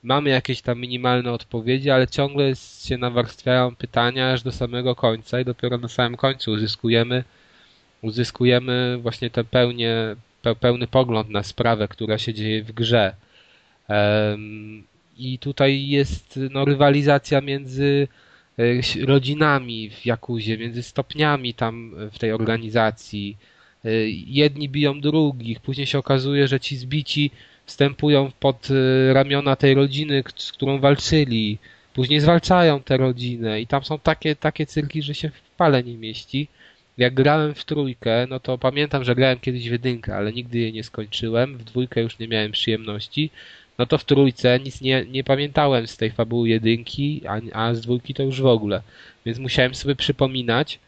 Mamy jakieś tam minimalne odpowiedzi, ale ciągle się nawarstwiają pytania aż do samego końca i dopiero na samym końcu uzyskujemy uzyskujemy właśnie tę pełnię, pełny pogląd na sprawę, która się dzieje w grze. I tutaj jest no, rywalizacja między e, rodzinami w Jakuzie, między stopniami tam w tej organizacji. E, jedni biją drugich, później się okazuje, że ci zbici wstępują pod e, ramiona tej rodziny, z którą walczyli. Później zwalczają tę rodzinę i tam są takie, takie cyrki, że się w pale nie mieści jak grałem w trójkę, no to pamiętam, że grałem kiedyś w jedynkę, ale nigdy jej nie skończyłem. W dwójkę już nie miałem przyjemności. No to w trójce nic nie, nie pamiętałem z tej fabuły jedynki, a, a z dwójki to już w ogóle. Więc musiałem sobie przypominać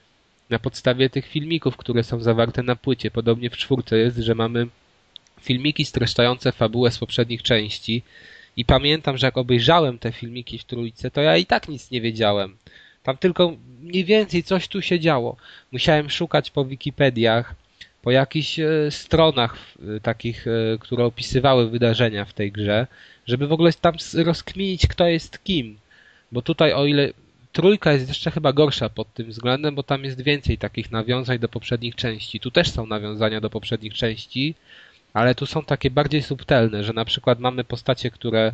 na podstawie tych filmików, które są zawarte na płycie. Podobnie w czwórce jest, że mamy filmiki streszczające fabułę z poprzednich części. I pamiętam, że jak obejrzałem te filmiki w trójce, to ja i tak nic nie wiedziałem. Tam tylko mniej więcej coś tu się działo. Musiałem szukać po Wikipediach, po jakichś e, stronach e, takich, e, które opisywały wydarzenia w tej grze, żeby w ogóle tam rozkminić, kto jest kim. Bo tutaj o ile trójka jest jeszcze chyba gorsza pod tym względem, bo tam jest więcej takich nawiązań do poprzednich części. Tu też są nawiązania do poprzednich części, ale tu są takie bardziej subtelne, że na przykład mamy postacie, które,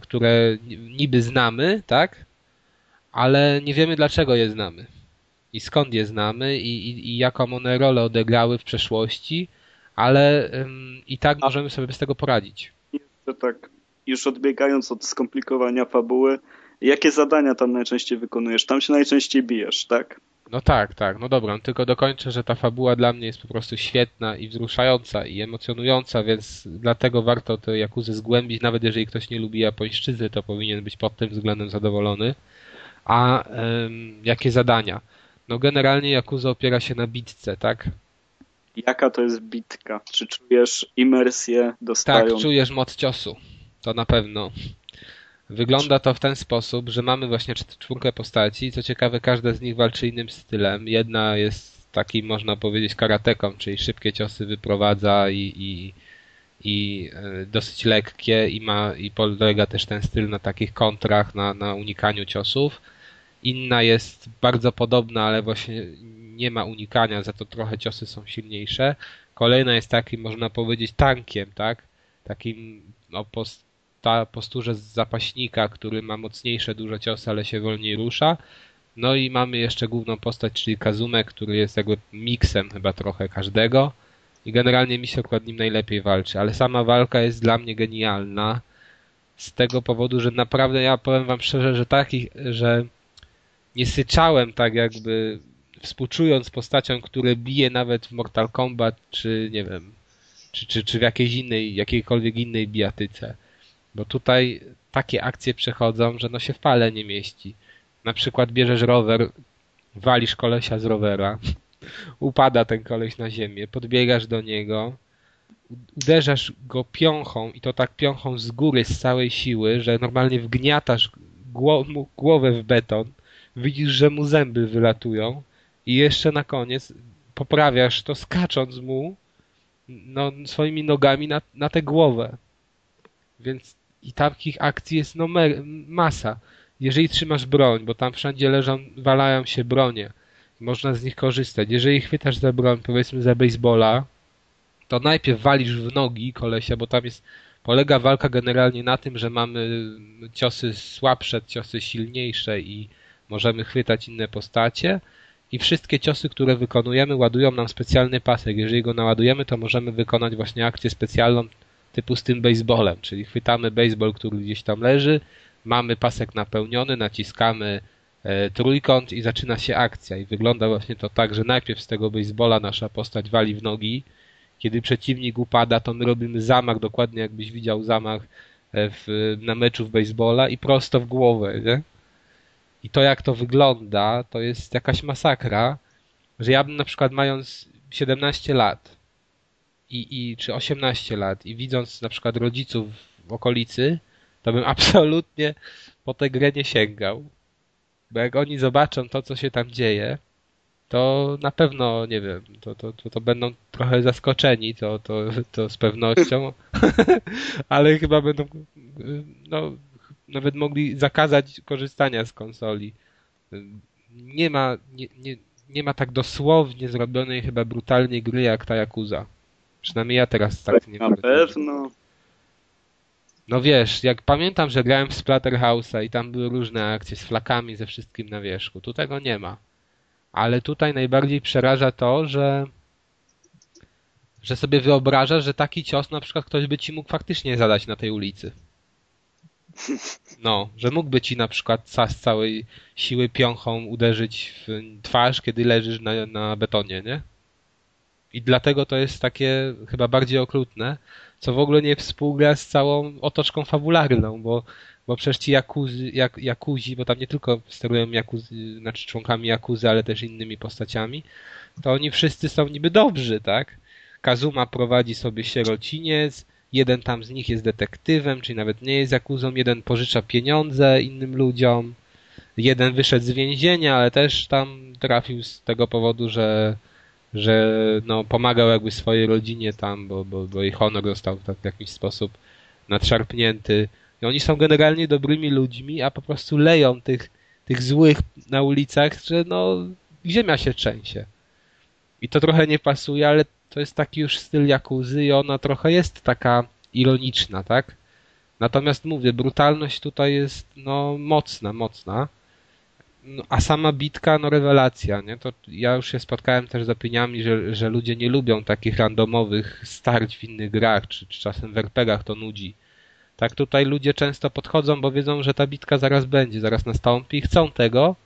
które niby znamy, tak? Ale nie wiemy dlaczego je znamy i skąd je znamy i, i, i jaką one rolę odegrały w przeszłości, ale ym, i tak możemy sobie z tego poradzić. Jeszcze tak, już odbiegając od skomplikowania fabuły, jakie zadania tam najczęściej wykonujesz? Tam się najczęściej bijesz, tak? No tak, tak, no dobra, no tylko dokończę, że ta fabuła dla mnie jest po prostu świetna i wzruszająca i emocjonująca, więc dlatego warto to Jakuzy zgłębić, nawet jeżeli ktoś nie lubi japońszczyzny, to powinien być pod tym względem zadowolony. A jakie zadania? No generalnie Yakuza opiera się na bitce, tak? Jaka to jest bitka? Czy czujesz imersję dostają? Tak, czujesz moc ciosu. To na pewno. Wygląda to w ten sposób, że mamy właśnie czwórkę postaci. Co ciekawe, każda z nich walczy innym stylem. Jedna jest takim, można powiedzieć, karateką, czyli szybkie ciosy wyprowadza i, i, i e, dosyć lekkie i ma i polega też ten styl na takich kontrach, na, na unikaniu ciosów Inna jest bardzo podobna, ale właśnie nie ma unikania, za to trochę ciosy są silniejsze. Kolejna jest takim, można powiedzieć, tankiem, tak? Takim no, posta, posturze zapaśnika, który ma mocniejsze, duże ciosy, ale się wolniej rusza. No i mamy jeszcze główną postać, czyli Kazume, który jest jakby miksem chyba trochę każdego. I generalnie mi się akurat nim najlepiej walczy, ale sama walka jest dla mnie genialna z tego powodu, że naprawdę ja powiem wam szczerze, że takich, że nie syczałem tak jakby współczując postaciom, które bije nawet w Mortal Kombat, czy nie wiem, czy, czy, czy w jakiejś innej, jakiejkolwiek innej bijatyce. Bo tutaj takie akcje przechodzą, że no się w pale nie mieści. Na przykład bierzesz rower, walisz kolesia z rowera, upada ten koleś na ziemię, podbiegasz do niego, uderzasz go piąchą i to tak piąchą z góry z całej siły, że normalnie wgniatasz głowę w beton, widzisz, że mu zęby wylatują i jeszcze na koniec poprawiasz to skacząc mu no, swoimi nogami na, na tę głowę. Więc i takich akcji jest no masa. Jeżeli trzymasz broń, bo tam wszędzie leżą, walają się bronie, można z nich korzystać. Jeżeli chwytasz za broń, powiedzmy za baseballa, to najpierw walisz w nogi kolesia, bo tam jest, polega walka generalnie na tym, że mamy ciosy słabsze, ciosy silniejsze i możemy chwytać inne postacie i wszystkie ciosy, które wykonujemy ładują nam specjalny pasek. Jeżeli go naładujemy, to możemy wykonać właśnie akcję specjalną typu z tym baseballem, czyli chwytamy baseball, który gdzieś tam leży, mamy pasek napełniony, naciskamy e, trójkąt i zaczyna się akcja i wygląda właśnie to tak, że najpierw z tego baseballa nasza postać wali w nogi, kiedy przeciwnik upada, to my robimy zamach, dokładnie jakbyś widział zamach e, w, na meczu w baseballa i prosto w głowę, nie? I to jak to wygląda, to jest jakaś masakra, że ja bym na przykład mając 17 lat i, i czy 18 lat i widząc na przykład rodziców w okolicy, to bym absolutnie po tę grę nie sięgał. Bo jak oni zobaczą to, co się tam dzieje, to na pewno, nie wiem, to, to, to, to będą trochę zaskoczeni, to, to, to z pewnością, ale chyba będą, no, nawet mogli zakazać korzystania z konsoli. Nie ma, nie, nie, nie ma tak dosłownie zrobionej chyba brutalnej gry jak ta Yakuza. Przynajmniej ja teraz tak nie Na pewno. No wiesz, jak pamiętam, że grałem w Splatterhouse'a i tam były różne akcje z flakami, ze wszystkim na wierzchu. Tu tego nie ma. Ale tutaj najbardziej przeraża to, że że sobie wyobrażasz, że taki cios na przykład ktoś by ci mógł faktycznie zadać na tej ulicy. No, że mógłby ci na przykład z całej siły piąchą uderzyć w twarz, kiedy leżysz na, na betonie, nie? I dlatego to jest takie chyba bardziej okrutne, co w ogóle nie współgra z całą otoczką fabularną, bo, bo przecież ci jakuzy, jak, jakuzi, bo tam nie tylko sterują jakuzy, znaczy członkami jakuzy, ale też innymi postaciami, to oni wszyscy są niby dobrzy, tak? Kazuma prowadzi sobie sierociniec, jeden tam z nich jest detektywem, czyli nawet nie jest jakuzą, jeden pożycza pieniądze innym ludziom, jeden wyszedł z więzienia, ale też tam trafił z tego powodu, że że no, pomagał jakby swojej rodzinie tam, bo, bo, bo jej honor został tak w jakiś sposób nadszarpnięty. I oni są generalnie dobrymi ludźmi, a po prostu leją tych, tych złych na ulicach, że no ziemia się trzęsie. I to trochę nie pasuje, ale to jest taki już styl Jakuzy i ona trochę jest taka ironiczna, tak? Natomiast mówię, brutalność tutaj jest no mocna, mocna. No, a sama bitka, no rewelacja, nie? To ja już się spotkałem też z opiniami, że, że ludzie nie lubią takich randomowych starć w innych grach, czy, czy czasem w RPGach to nudzi. Tak tutaj ludzie często podchodzą, bo wiedzą, że ta bitka zaraz będzie, zaraz nastąpi i chcą tego,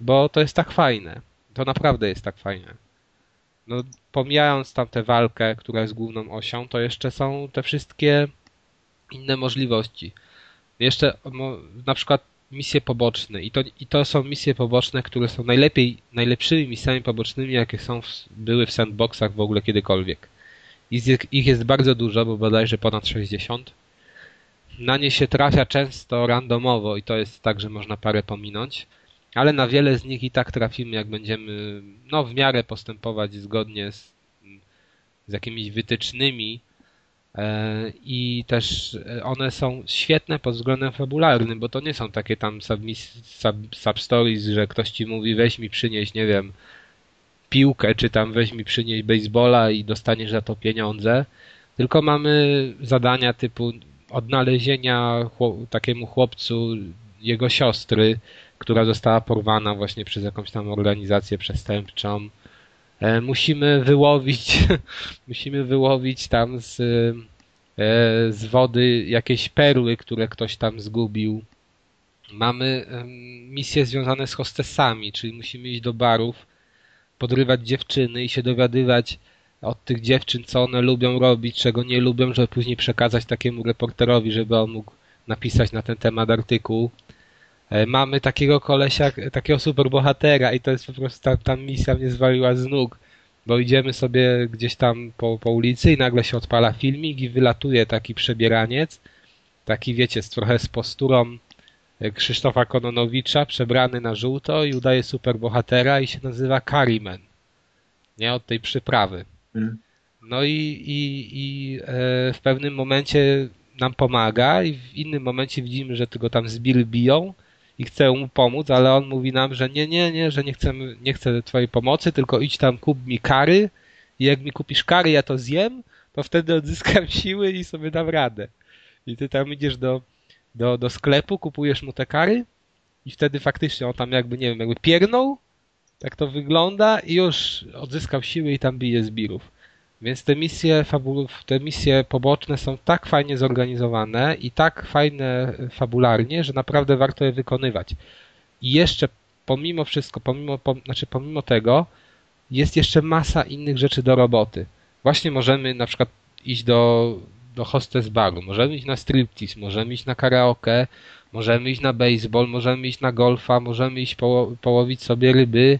bo to jest tak fajne. To naprawdę jest tak fajne. No, pomijając tam tę walkę, która jest główną osią, to jeszcze są te wszystkie inne możliwości. Jeszcze na przykład misje poboczne i to, i to są misje poboczne, które są najlepiej, najlepszymi misjami pobocznymi, jakie są w, były w sandboxach w ogóle kiedykolwiek. Ich, jest bardzo dużo, bo bodajże ponad 60. Na nie się trafia często randomowo i to jest tak, że można parę pominąć, ale na wiele z nich i tak trafimy, jak będziemy no, w miarę postępować zgodnie z, z jakimiś wytycznymi, E, I też e, one są świetne pod względem fabularnym, bo to nie są takie tam sub-stories, że ktoś ci mówi weź mi przynieść, nie wiem, piłkę, czy tam weź mi przynieść baseballa i dostaniesz za to pieniądze. Tylko mamy zadania typu odnalezienia takiemu chłopcu jego siostry, która została porwana właśnie przez jakąś tam organizację przestępczą E, musimy wyłowić, musimy wyłowić tam z z wody jakieś perły, które ktoś tam zgubił. Mamy misje związane z hostessami, czyli musimy iść do barów, podrywać dziewczyny i się dowiadywać od tych dziewczyn, co one lubią robić, czego nie lubią, żeby później przekazać takiemu reporterowi, żeby on mógł napisać na ten temat artykuł. E, mamy takiego kolesia, takiego superbohatera i to jest po prostu, ta, ta misja mnie zwaliła z nóg, bo idziemy sobie gdzieś tam po, po ulicy i nagle się odpala filmik i wylatuje taki przebieraniec, taki wiecie, z trochę z posturą e, Krzysztofa Kononowicza, przebrany na żółto i udaje superbohatera i się nazywa Kariman. Nie, od tej przyprawy. Mm. No i, i, i e, w pewnym momencie nam pomaga i w innym momencie widzimy, że tylko tam zbiry biją i chce mu pomóc, ale on mówi nam, że nie, nie, nie, że nie chcemy, nie chcę twojej pomocy, tylko idź tam kup mi kary i jak mi kupisz kary, ja to zjem, to wtedy odzyskam siły i sobie dam radę. I ty tam idziesz do, do, do sklepu, kupujesz mu te kary i wtedy faktycznie on tam jakby, nie wiem, jakby piernął, tak to wygląda i już odzyskał siły i tam bije zbirów. Więc te misje, te misje poboczne są tak fajnie zorganizowane i tak fajne fabularnie, że naprawdę warto je wykonywać. I jeszcze pomimo wszystko, pomimo, pom, znaczy pomimo tego, jest jeszcze masa innych rzeczy do roboty. Właśnie możemy na przykład iść do, do hostess baru, możemy iść na striptease, możemy iść na karaoke, możemy iść na baseball, możemy iść na golfa, możemy iść poło, połowić sobie ryby,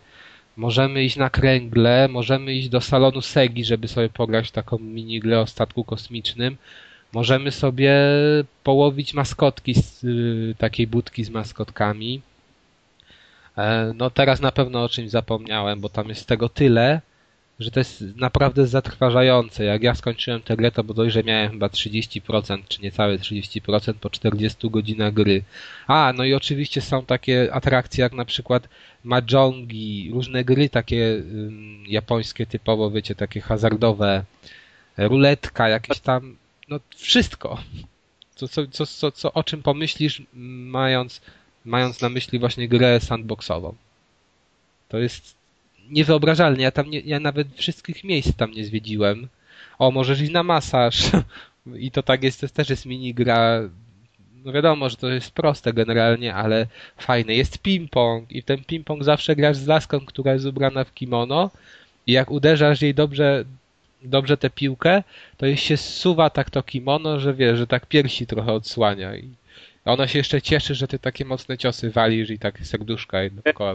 Możemy iść na kręgle, możemy iść do salonu Segi, żeby sobie pograć taką minigrę o statku kosmicznym. Możemy sobie połowić maskotki z y, takiej budki z maskotkami. E, no teraz na pewno o czymś zapomniałem, bo tam jest tego tyle, że to jest naprawdę zatrważające. Jak ja skończyłem tę grę, to bodajże miałem chyba 30%, czy niecałe 30% po 40 godzinach gry. A, no i oczywiście są takie atrakcje jak na przykład mahjongi, różne gry takie um, japońskie typowo, wiecie, takie hazardowe, ruletka, jakieś tam, no wszystko. Co, co, co, co, co o czym pomyślisz, mając, mając na myśli właśnie grę sandboxową. To jest niewyobrażalne. Ja tam nie, ja nawet wszystkich miejsc tam nie zwiedziłem. O, możesz iść na masaż. I to tak jest, to też jest minigra. No wiadomo, że to jest proste generalnie, ale fajne. Jest ping-pong i w ten ping-pong zawsze grasz z laską, która jest ubrana w kimono i jak uderzasz jej dobrze, dobrze tę piłkę, to jej się zsuwa tak to kimono, że wiesz, że tak piersi trochę odsłania i ona się jeszcze cieszy, że ty takie mocne ciosy walisz i tak serduszka jedno koła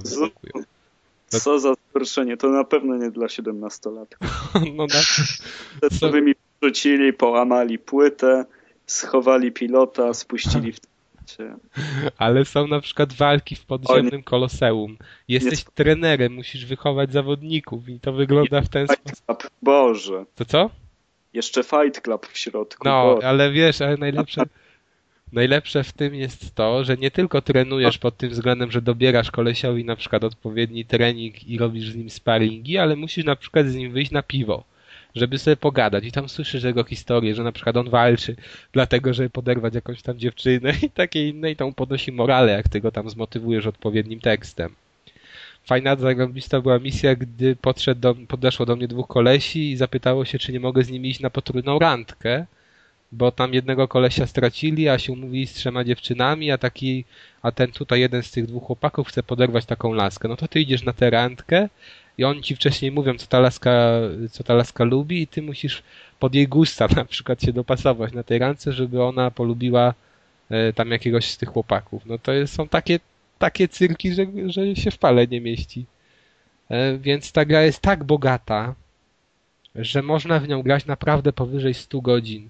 wyskakują. Co za zgorszenie, to na pewno nie dla siedemnastolatków. no na... Co by mi wrzucili, połamali płytę, schowali pilota, spuścili w ale są na przykład walki w podziemnym koloseum. Jesteś nie... trenerem, musisz wychować zawodników i to wygląda w ten sposób. Boże. To co? Jeszcze Fight Club w środku. No, Boże. ale wiesz, ale najlepsze, Najlepsze w tym jest to, że nie tylko trenujesz pod tym względem, że dobierasz kolesiowi na przykład odpowiedni trening i robisz z nim sparingi, ale musisz na przykład z nim wyjść na piwo, żeby sobie pogadać. I tam słyszysz jego historię, że na przykład on walczy dlatego, żeby poderwać jakąś tam dziewczynę i takie inne i tam podnosi morale, jak ty go tam zmotywujesz odpowiednim tekstem. Fajna, zarobista była misja, gdy podszedł do, podeszło do mnie dwóch kolesi i zapytało się, czy nie mogę z nimi iść na potrójną randkę bo tam jednego kolesia stracili, a się umówili z trzema dziewczynami, a taki, a ten tutaj jeden z tych dwóch chłopaków chce poderwać taką laskę. No to ty idziesz na tę randkę i oni ci wcześniej mówią, co ta laska, co ta laska lubi i ty musisz pod jej gusta na przykład się dopasować na tej randce, żeby ona polubiła e, tam jakiegoś z tych chłopaków. No to są takie, takie cyrki, że, że się w pale nie mieści. E, więc ta gra jest tak bogata, że można w nią grać naprawdę powyżej 100 godzin.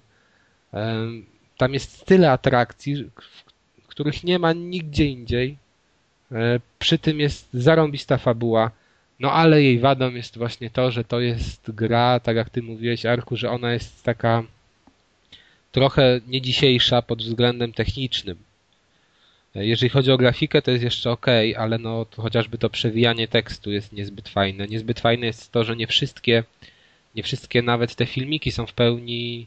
Tam jest tyle atrakcji, których nie ma nigdzie indziej. E, przy tym jest zarąbista fabuła. No ale jej wadą jest właśnie to, że to jest gra, tak jak ty mówiłeś, Arku, że ona jest taka trochę nie dzisiejsza pod względem technicznym. E, jeżeli chodzi o grafikę, to jest jeszcze ok, ale no to chociażby to przewijanie tekstu jest niezbyt fajne. Niezbyt fajne jest to, że nie wszystkie, nie wszystkie nawet te filmiki są w pełni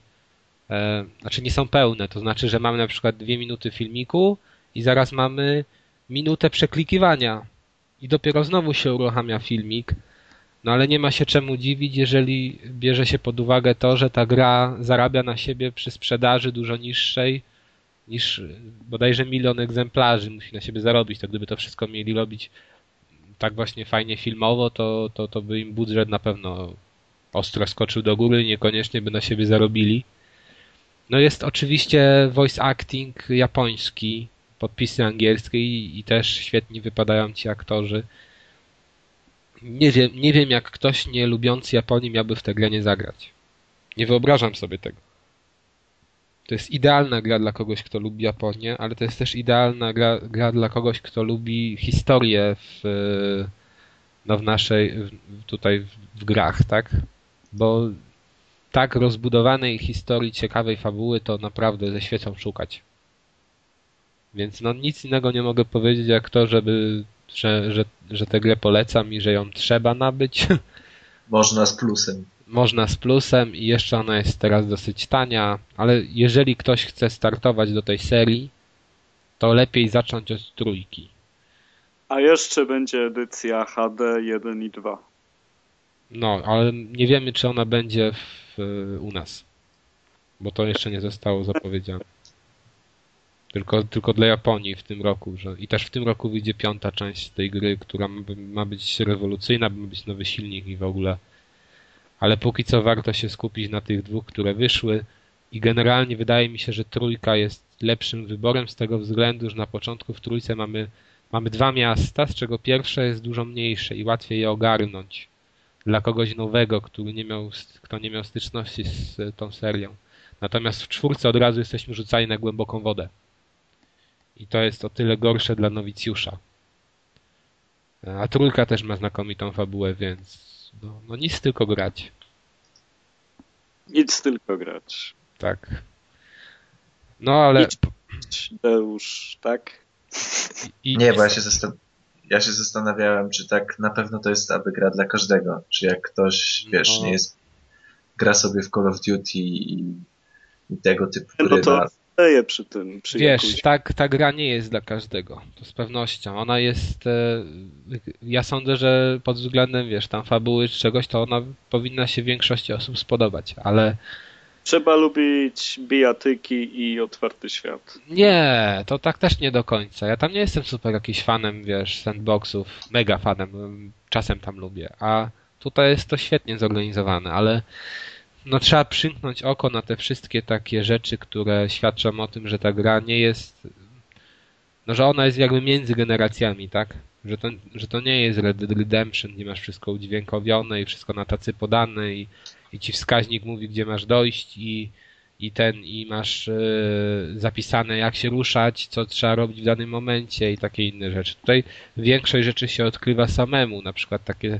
znaczy nie są pełne, to znaczy, że mamy na przykład dwie minuty filmiku i zaraz mamy minutę przeklikiwania i dopiero znowu się uruchamia filmik. No ale nie ma się czemu dziwić, jeżeli bierze się pod uwagę to, że ta gra zarabia na siebie przy sprzedaży dużo niższej niż bodajże milion egzemplarzy musi na siebie zarobić. To gdyby to wszystko mieli robić tak właśnie fajnie filmowo, to, to, to by im budżet na pewno ostro skoczył do góry, niekoniecznie by na siebie zarobili. No jest oczywiście voice acting japoński, podpisy angielskie i, i też świetnie wypadają ci aktorzy. Nie wiem, nie wiem jak ktoś nie lubiący Japonii miałby w tę grę nie zagrać. Nie wyobrażam sobie tego. To jest idealna gra dla kogoś, kto lubi Japonię, ale to jest też idealna gra, gra dla kogoś, kto lubi historię w, no w naszej, tutaj w, w grach, tak? Bo tak rozbudowanej historii, ciekawej fabuły to naprawdę ze świecą szukać. Więc no nic innego nie mogę powiedzieć jak to, żeby, że, że, że tę grę polecam i że ją trzeba nabyć. Można z plusem. Można z plusem i jeszcze ona jest teraz dosyć tania, ale jeżeli ktoś chce startować do tej serii, to lepiej zacząć od trójki. A jeszcze będzie edycja HD 1 i 2. No, ale nie wiemy, czy ona będzie w, u nas. Bo to jeszcze nie zostało zapowiedziane. Tylko, tylko dla Japonii w tym roku. Że, I też w tym roku wyjdzie piąta część tej gry, która ma być rewolucyjna, ma być nowy silnik i w ogóle. Ale póki co warto się skupić na tych dwóch, które wyszły. I generalnie wydaje mi się, że trójka jest lepszym wyborem z tego względu, że na początku w trójce mamy, mamy dwa miasta, z czego pierwsze jest dużo mniejsze i łatwiej je ogarnąć dla kogoś nowego, który nie miał, kto nie miał styczności z tą serią. Natomiast w czwórce od razu jesteśmy rzucani na głęboką wodę. I to jest o tyle gorsze dla nowicjusza. A trójka też ma znakomitą fabułę, więc no, no nic tylko grać. Nic tylko grać. Tak. No ale... Deusz, tak? I, nie, bo ja się, zastan ja się zastanawiałem, czy tak na pewno to jest aby gra dla każdego. Czy jak ktoś, wiesz, no. nie jest gra sobie w Call of Duty i, i tego typu no gry to, leje przy tym. Przy Wiesz, tak, ta gra nie jest dla każdego, to z pewnością. Ona jest, e, ja sądzę, że pod względem, wiesz, tam fabuły czy czegoś, to ona powinna się większości osób spodobać, ale... Trzeba lubić bijatyki i otwarty świat. Nie, to tak też nie do końca. Ja tam nie jestem super jakiś fanem, wiesz, sandboxów, mega fanem, czasem tam lubię, a tutaj jest to świetnie zorganizowane, ale no trzeba przymknąć oko na te wszystkie takie rzeczy, które świadczą o tym, że ta gra nie jest, no że ona jest jakby między generacjami, tak? Że to, że to nie jest Red Redemption, gdzie masz wszystko udźwiękowione i wszystko na tacy podane i, i ci wskaźnik mówi, gdzie masz dojść i, i ten, i masz yy, zapisane jak się ruszać, co trzeba robić w danym momencie i takie inne rzeczy. Tutaj większość rzeczy się odkrywa samemu, na przykład takie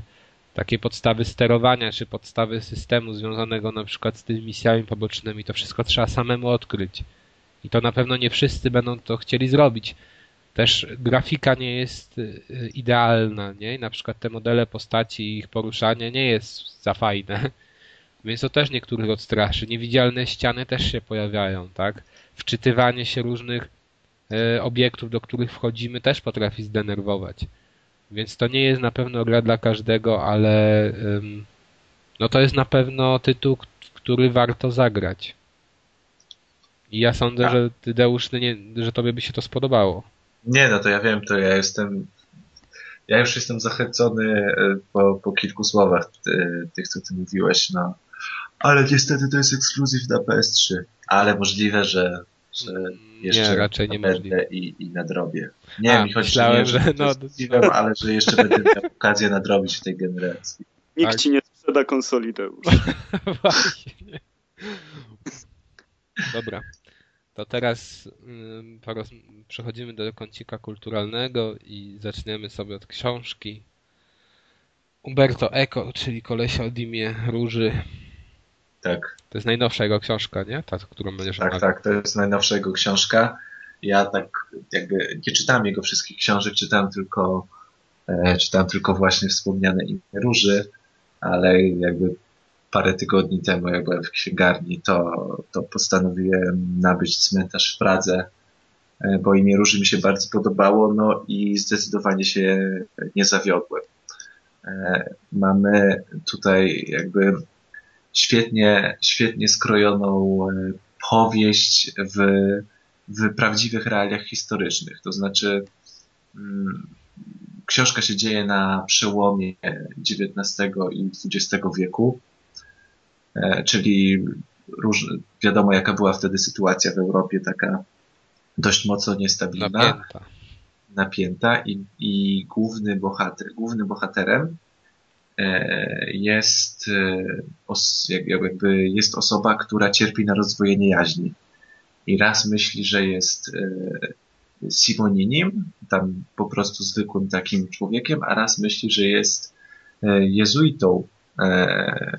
takie podstawy sterowania, czy podstawy systemu związanego na przykład z tymi misjami pobocznymi, to wszystko trzeba samemu odkryć. I to na pewno nie wszyscy będą to chcieli zrobić. Też grafika nie jest y, idealna, nie? Na przykład te modele postaci i ich poruszanie nie jest za fajne. Więc to też niektórych odstraszy. Niewidzialne ściany też się pojawiają, tak? Wczytywanie się różnych y, obiektów, do których wchodzimy też potrafi zdenerwować. Więc to nie jest na pewno gra dla każdego, ale no to jest na pewno tytuł, który warto zagrać. I ja sądzę, że ty Deusz, nie, że tobie by się to spodobało. Nie, no to ja wiem, to ja jestem ja już jestem zachęcony e, po, po kilku słowach e, tych, co ty mówiłeś, no. Ale niestety to jest ekskluzyw na PS3. Ale możliwe, że, że jeszcze nie, raczej nie możliwe. I, i nadrobię. Nie, A, mi chodzi myślałem, nie, że, że no, no. ale że jeszcze będę miał okazję nadrobić w tej generacji. Nikt tak. ci nie sprzeda konsoli Deusz. Właśnie. Dobra. To teraz przechodzimy do kącika kulturalnego i zaczniemy sobie od książki. Umberto Eco, czyli kolesia o Dimie Róży. Tak. To jest najnowsza jego książka, nie? Ta, którą będziesz Tak, omawiał. tak, to jest najnowsza jego książka. Ja tak jakby nie czytałem jego wszystkich książek, czytałem tylko e, czytałem tylko właśnie wspomniane imię Róży, ale jakby parę tygodni temu, jak byłem w księgarni, to, to postanowiłem nabyć cmentarz w Pradze, e, bo imię Róży mi się bardzo podobało, no i zdecydowanie się nie zawiodłem. Mamy tutaj jakby świetnie, świetnie skrojoną powieść w, w prawdziwych realiach historycznych. To znaczy, mm, książka się dzieje na przełomie XIX i XX wieku, e, czyli róż, wiadomo jaka była wtedy sytuacja w Europie, taka dość mocno niestabilna. Napięta. Napięta i, i główny bohater, głównym bohaterem e, jest, e, jakby jest osoba, która cierpi na rozdwojenie jaźni. I raz myśli, że jest Simoninim, tam po prostu zwykłym takim człowiekiem, a raz myśli, że jest e, jezuitą, e,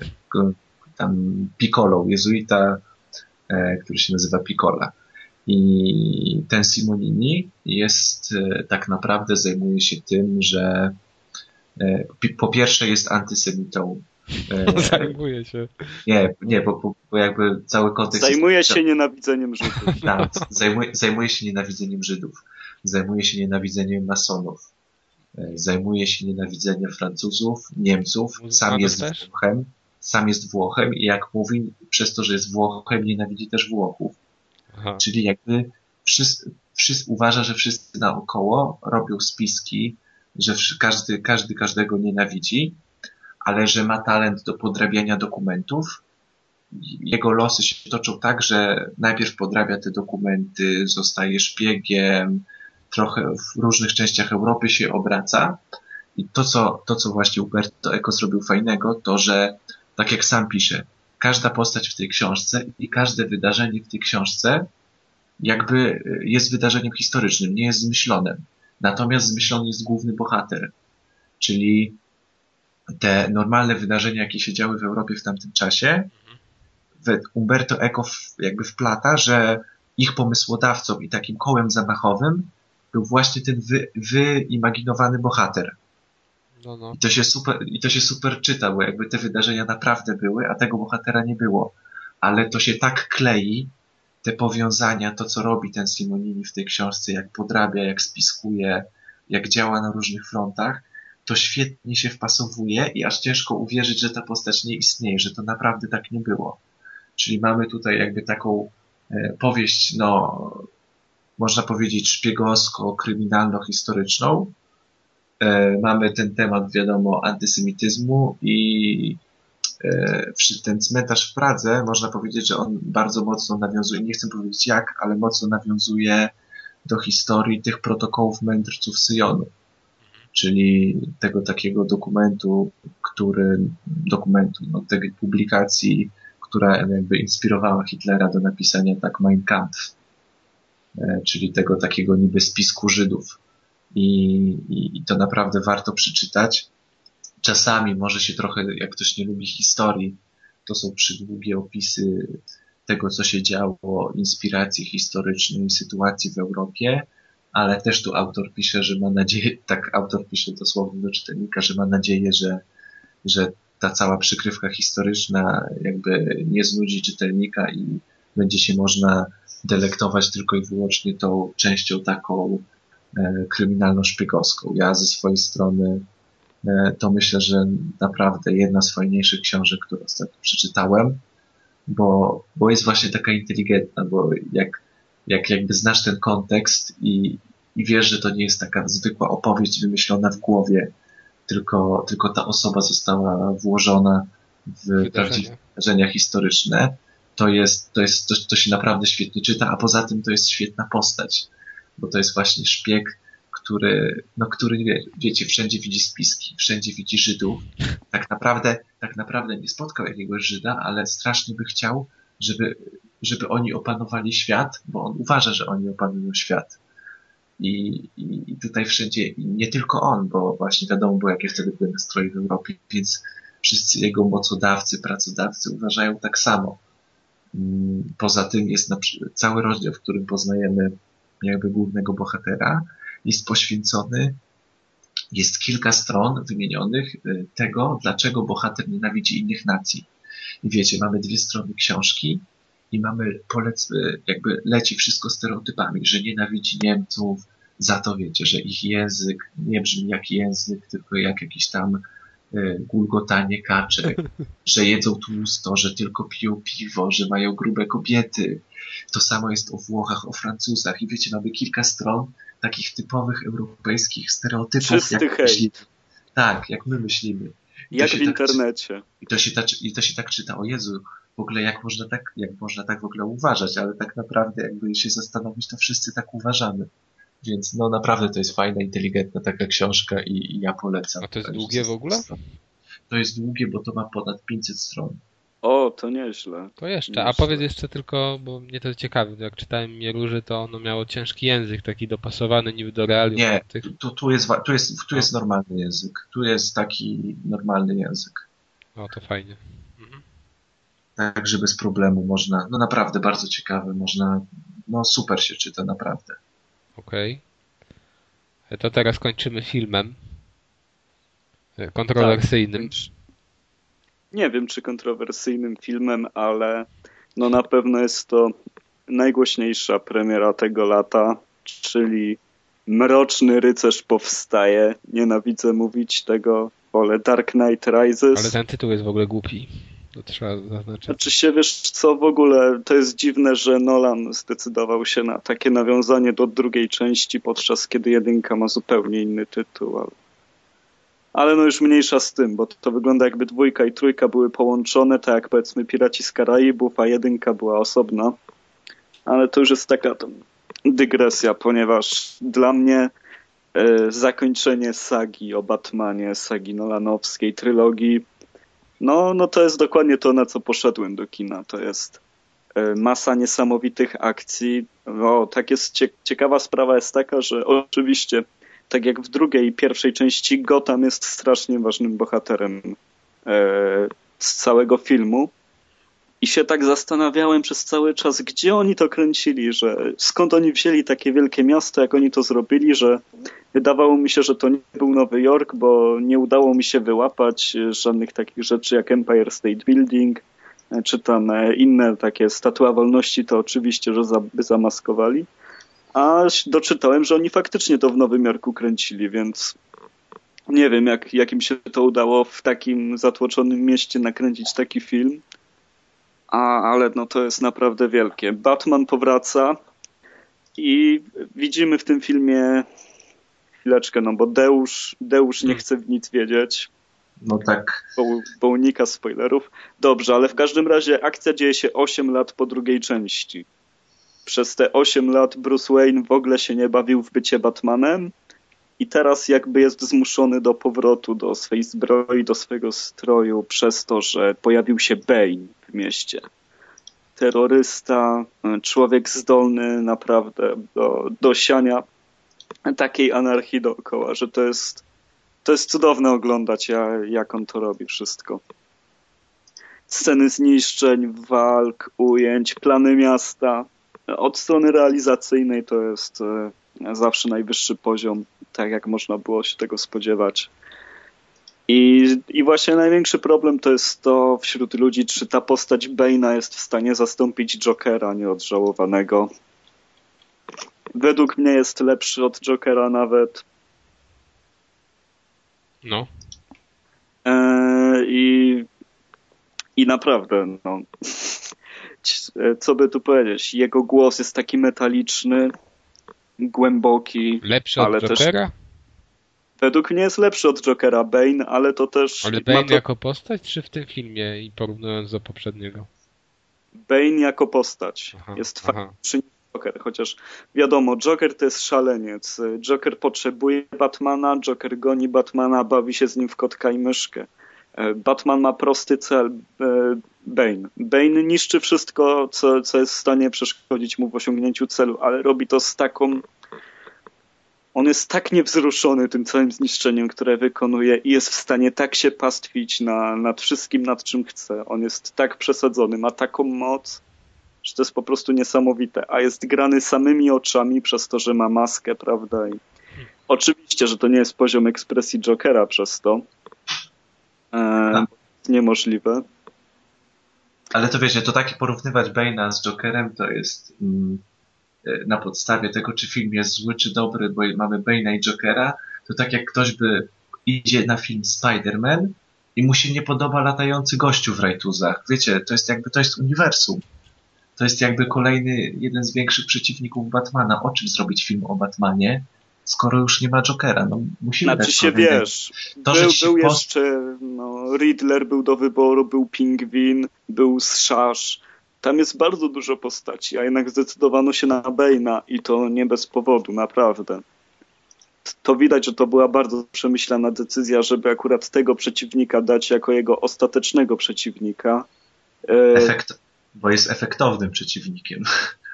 tam Piccolą, jezuita, e, który się nazywa Piccola. I ten Simonini jest tak naprawdę zajmuje się tym, że po pierwsze jest antysemitą, Zajmuje się. Nie, nie, bo, bo, bo jakby cały kontekst... Zajmuje jest... się nienawidzeniem Żydów. Tak, zajmuje, zajmuje się nienawidzeniem Żydów. Zajmuje się nienawidzeniem masonów. E, zajmuje się nienawidzeniem Francuzów, Niemców. Sam jest też? Włochem. Sam jest Włochem i jak mówi, przez to, że jest Włochem, nienawidzi też Włochów. Aha. Czyli jakby wszyscy, wszyscy, uważa, że wszyscy naokoło robią spiski, że każdy, każdy każdego nienawidzi ale że ma talent do podrabiania dokumentów. Jego losy się toczą tak, że najpierw podrabia te dokumenty, zostaje szpiegiem, trochę w różnych częściach Europy się obraca. I to, co, to, co właśnie Umberto Eco zrobił fajnego, to że, tak jak sam pisze, każda postać w tej książce i każde wydarzenie w tej książce jakby jest wydarzeniem historycznym, nie jest zmyślonym. Natomiast zmyślony jest główny bohater. Czyli te normalne wydarzenia, jakie się działy w Europie w tamtym czasie, Umberto Eco jakby wplata, że ich pomysłodawcą i takim kołem zamachowym był właśnie ten wy, wyimaginowany bohater. No, no. I, to się super, I to się super czyta, bo jakby te wydarzenia naprawdę były, a tego bohatera nie było. Ale to się tak klei, te powiązania, to co robi ten Simonini w tej książce, jak podrabia, jak spiskuje, jak działa na różnych frontach, to świetnie się wpasowuje i aż ciężko uwierzyć, że ta postać nie istnieje, że to naprawdę tak nie było. Czyli mamy tutaj jakby taką e, powieść, no, można powiedzieć szpiegowsko-kryminalno-historyczną. E, mamy ten temat, wiadomo, antysemityzmu i ten cmentarz w Pradze, można powiedzieć, że on bardzo mocno nawiązuje, nie chcę powiedzieć jak, ale mocno nawiązuje do historii tych protokołów mędrców Syjonu czyli tego takiego dokumentu, który, dokumentu, no, tej publikacji, która jakby inspirowała Hitlera do napisania tak Mein Kampf, e, czyli tego takiego niby spisku Żydów. I, i, I to naprawdę warto przeczytać. Czasami może się trochę, jak ktoś nie lubi historii, to są przydługie opisy tego, co się działo, inspiracji historycznej, sytuacji w Europie, ale też tu autor pisze, że ma nadzieję, tak autor pisze dosłownie do czytelnika, że ma nadzieję, że, że ta cała przykrywka historyczna jakby nie znudzi czytelnika i będzie się można delektować tylko i wyłącznie tą częścią taką e, kryminalno-szpiegowską. Ja ze swojej strony to myślę, że naprawdę jedna z fajniejszych książek, które ostatnio przeczytałem, bo, bo jest właśnie taka inteligentna, bo jak jak jakby znasz ten kontekst i, i wiesz, że to nie jest taka zwykła opowieść wymyślona w głowie, tylko, tylko ta osoba została włożona w prawdziwe wydarzenia historyczne, to jest, to jest, to, to się naprawdę świetnie czyta, a poza tym to jest świetna postać, bo to jest właśnie szpieg, który, no, który wie, wiecie, wszędzie widzi spiski, wszędzie widzi Żydów. Tak naprawdę, tak naprawdę nie spotkał jakiegoś Żyda, ale strasznie by chciał, żeby żeby oni opanowali świat, bo on uważa, że oni opanują świat. I, i, tutaj wszędzie, i nie tylko on, bo właśnie wiadomo było, jakie wtedy były nastroje w Europie, więc wszyscy jego mocodawcy, pracodawcy uważają tak samo. Mm, poza tym jest cały rozdział, w którym poznajemy jakby głównego bohatera, jest poświęcony, jest kilka stron wymienionych y, tego, dlaczego bohater nienawidzi innych nacji. I wiecie, mamy dwie strony książki, i mamy, polecmy, jakby leci wszystko stereotypami, że nienawidzi Niemców za to, wiecie, że ich język nie brzmi jak język, tylko jak jakiś tam gulgotanie kaczek, że jedzą tłusto, że tylko piją piwo, że mają grube kobiety. To samo jest o Włochach, o Francuzach i wiecie, mamy kilka stron takich typowych europejskich stereotypów. Czysty jak hejt. Tak, jak my myślimy. I jak w tak, internecie. I to, się tak, I to się tak czyta, o Jezu, w ogóle jak można tak, jak można tak w ogóle uważać, ale tak naprawdę jakby się zastanowić, to wszyscy tak uważamy. Więc no naprawdę to jest fajna, inteligentna taka książka i, i ja polecam. A to jest długie w ogóle? To jest długie, bo to ma ponad 500 stron. O, to nieźle. To jeszcze, a powiedz jeszcze tylko, bo mnie to ciekawi, jak czytałem Mieruży, to ono miało ciężki język, taki dopasowany niby do realiów. Nie, tych... tu, tu, jest, tu, jest, tu jest no. normalny język. Tu jest taki normalny język. O, to fajnie. Mhm. Także bez problemu można, no naprawdę bardzo ciekawy, można, no super się czyta, naprawdę. Okej. Okay. To teraz kończymy filmem kontrowersyjnym. Tak. Nie wiem, czy kontrowersyjnym filmem, ale no na pewno jest to najgłośniejsza premiera tego lata, czyli Mroczny Rycerz powstaje. Nienawidzę mówić tego, wolę Dark Knight Rises. Ale ten tytuł jest w ogóle głupi. To trzeba zaznaczyć. Znaczy się, wiesz co, w ogóle to jest dziwne, że Nolan zdecydował się na takie nawiązanie do drugiej części, podczas kiedy jedynka ma zupełnie inny tytuł, ale, ale no już mniejsza z tym, bo to, wygląda jakby dwójka i trójka były połączone, tak jak powiedzmy Piraci z Karaibów, a jedynka była osobna. Ale to już jest taka dygresja, ponieważ dla mnie e, zakończenie sagi o Batmanie, sagi Nolanowskiej, trylogii no, no to jest dokładnie to, na co poszedłem do kina. To jest e, masa niesamowitych akcji. No, tak jest ciekawa sprawa jest taka, że oczywiście, tak jak w drugiej i pierwszej części, Gotham jest strasznie ważnym bohaterem e, z całego filmu. I się tak zastanawiałem przez cały czas, gdzie oni to kręcili, że skąd oni wzięli takie wielkie miasto, jak oni to zrobili, że wydawało mi się, że to nie był Nowy Jork, bo nie udało mi się wyłapać żadnych takich rzeczy jak Empire State Building, czy tam inne takie statua wolności, to oczywiście, że by zamaskowali. A doczytałem, że oni faktycznie to w Nowym Jorku kręcili, więc nie wiem, jak, jak im się to udało w takim zatłoczonym mieście nakręcić taki film a, ale no to jest naprawdę wielkie. Batman powraca i widzimy w tym filmie chwileczkę, no bo Deusz, Deusz nie hmm. chce w nic wiedzieć. No tak. Bo, bo unika spoilerów. Dobrze, ale w każdym razie akcja dzieje się 8 lat po drugiej części. Przez te 8 lat Bruce Wayne w ogóle się nie bawił w bycie Batmanem i teraz jakby jest zmuszony do powrotu do swej zbroi, do swojego stroju przez to, że pojawił się Bane w mieście. Terrorysta, człowiek zdolny naprawdę do, do siania takiej anarchii dookoła, że to jest, to jest cudowne oglądać, jak on to robi wszystko. Sceny zniszczeń, walk, ujęć, plany miasta. Od strony realizacyjnej to jest e, zawsze najwyższy poziom, tak jak można było się tego spodziewać. I, I właśnie największy problem to jest to wśród ludzi, czy ta postać Bane'a jest w stanie zastąpić Jokera nieodżałowanego. Według mnie jest lepszy od Jokera nawet. No. E, I, I naprawdę, no. Co by tu powiedzieć? Jego głos jest taki metaliczny, głęboki. Lepszy od ale Jokera? Też, według mnie jest lepszy od Jokera Bane, ale to też... Ale Bane to... jako postać, czy w tym filmie i porównując do poprzedniego? Bane jako postać. Aha, jest fajniejszy niż Joker, chociaż wiadomo, Joker to jest szaleniec. Joker potrzebuje Batmana, Joker goni Batmana, bawi się z nim w kotka i myszkę. E, Batman ma prosty cel, e, Bane. Bane niszczy wszystko, co, co jest w stanie przeszkodzić mu w osiągnięciu celu, ale robi to z taką. On jest tak niewzruszony tym całym zniszczeniem, które wykonuje, i jest w stanie tak się pastwić na, nad wszystkim, nad czym chce. On jest tak przesadzony, ma taką moc, że to jest po prostu niesamowite. A jest grany samymi oczami przez to, że ma maskę, prawda? I oczywiście, że to nie jest poziom ekspresji Jokera przez to. E, tak. niemożliwe. Ale to wiecie, to takie porównywać Bane'a z Jokerem to jest mm, e, na podstawie tego, czy film jest zły, czy dobry, bo mamy Bane'a i Jokera, to tak jak ktoś by idzie na film Spider-Man i mu się nie podoba latający gościu w rajtuzach. Wiecie, to jest jakby, to jest uniwersum. To jest jakby kolejny, jeden z większych przeciwników Batmana. O czym zrobić film o Batmanie, skoro już nie ma Jokera? No, musimy znaczy się, wiesz, to, był, był jeszcze, no, Riddler był do wyboru, był Pingwin, był Szasz. Tam jest bardzo dużo postaci, a jednak zdecydowano się na Bane'a i to nie bez powodu, naprawdę to widać, że to była bardzo przemyślana decyzja, żeby akurat tego przeciwnika dać jako jego ostatecznego przeciwnika. E, Efekt, bo jest efektownym przeciwnikiem.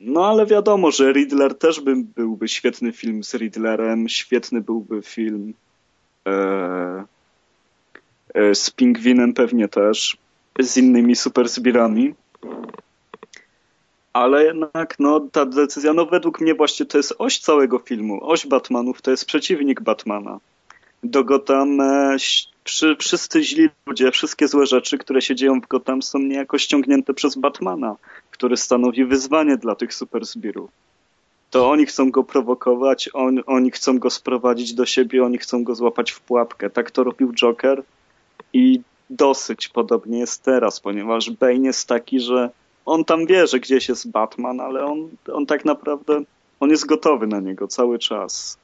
No ale wiadomo, że Riddler też by, byłby świetny film z Riddlerem, świetny byłby film e, e, z Pingwinem pewnie też, z innymi super zbirami ale jednak no, ta decyzja, no według mnie właśnie to jest oś całego filmu. Oś Batmanów to jest przeciwnik Batmana. Do Gotham e, przy, wszyscy źli ludzie, wszystkie złe rzeczy, które się dzieją w Gotham są niejako ściągnięte przez Batmana, który stanowi wyzwanie dla tych super zbirów. To oni chcą go prowokować, on, oni chcą go sprowadzić do siebie, oni chcą go złapać w pułapkę. Tak to robił Joker i dosyć podobnie jest teraz, ponieważ Bane jest taki, że on tam wie, że gdzieś jest Batman, ale on, on tak naprawdę, on jest gotowy na niego cały czas.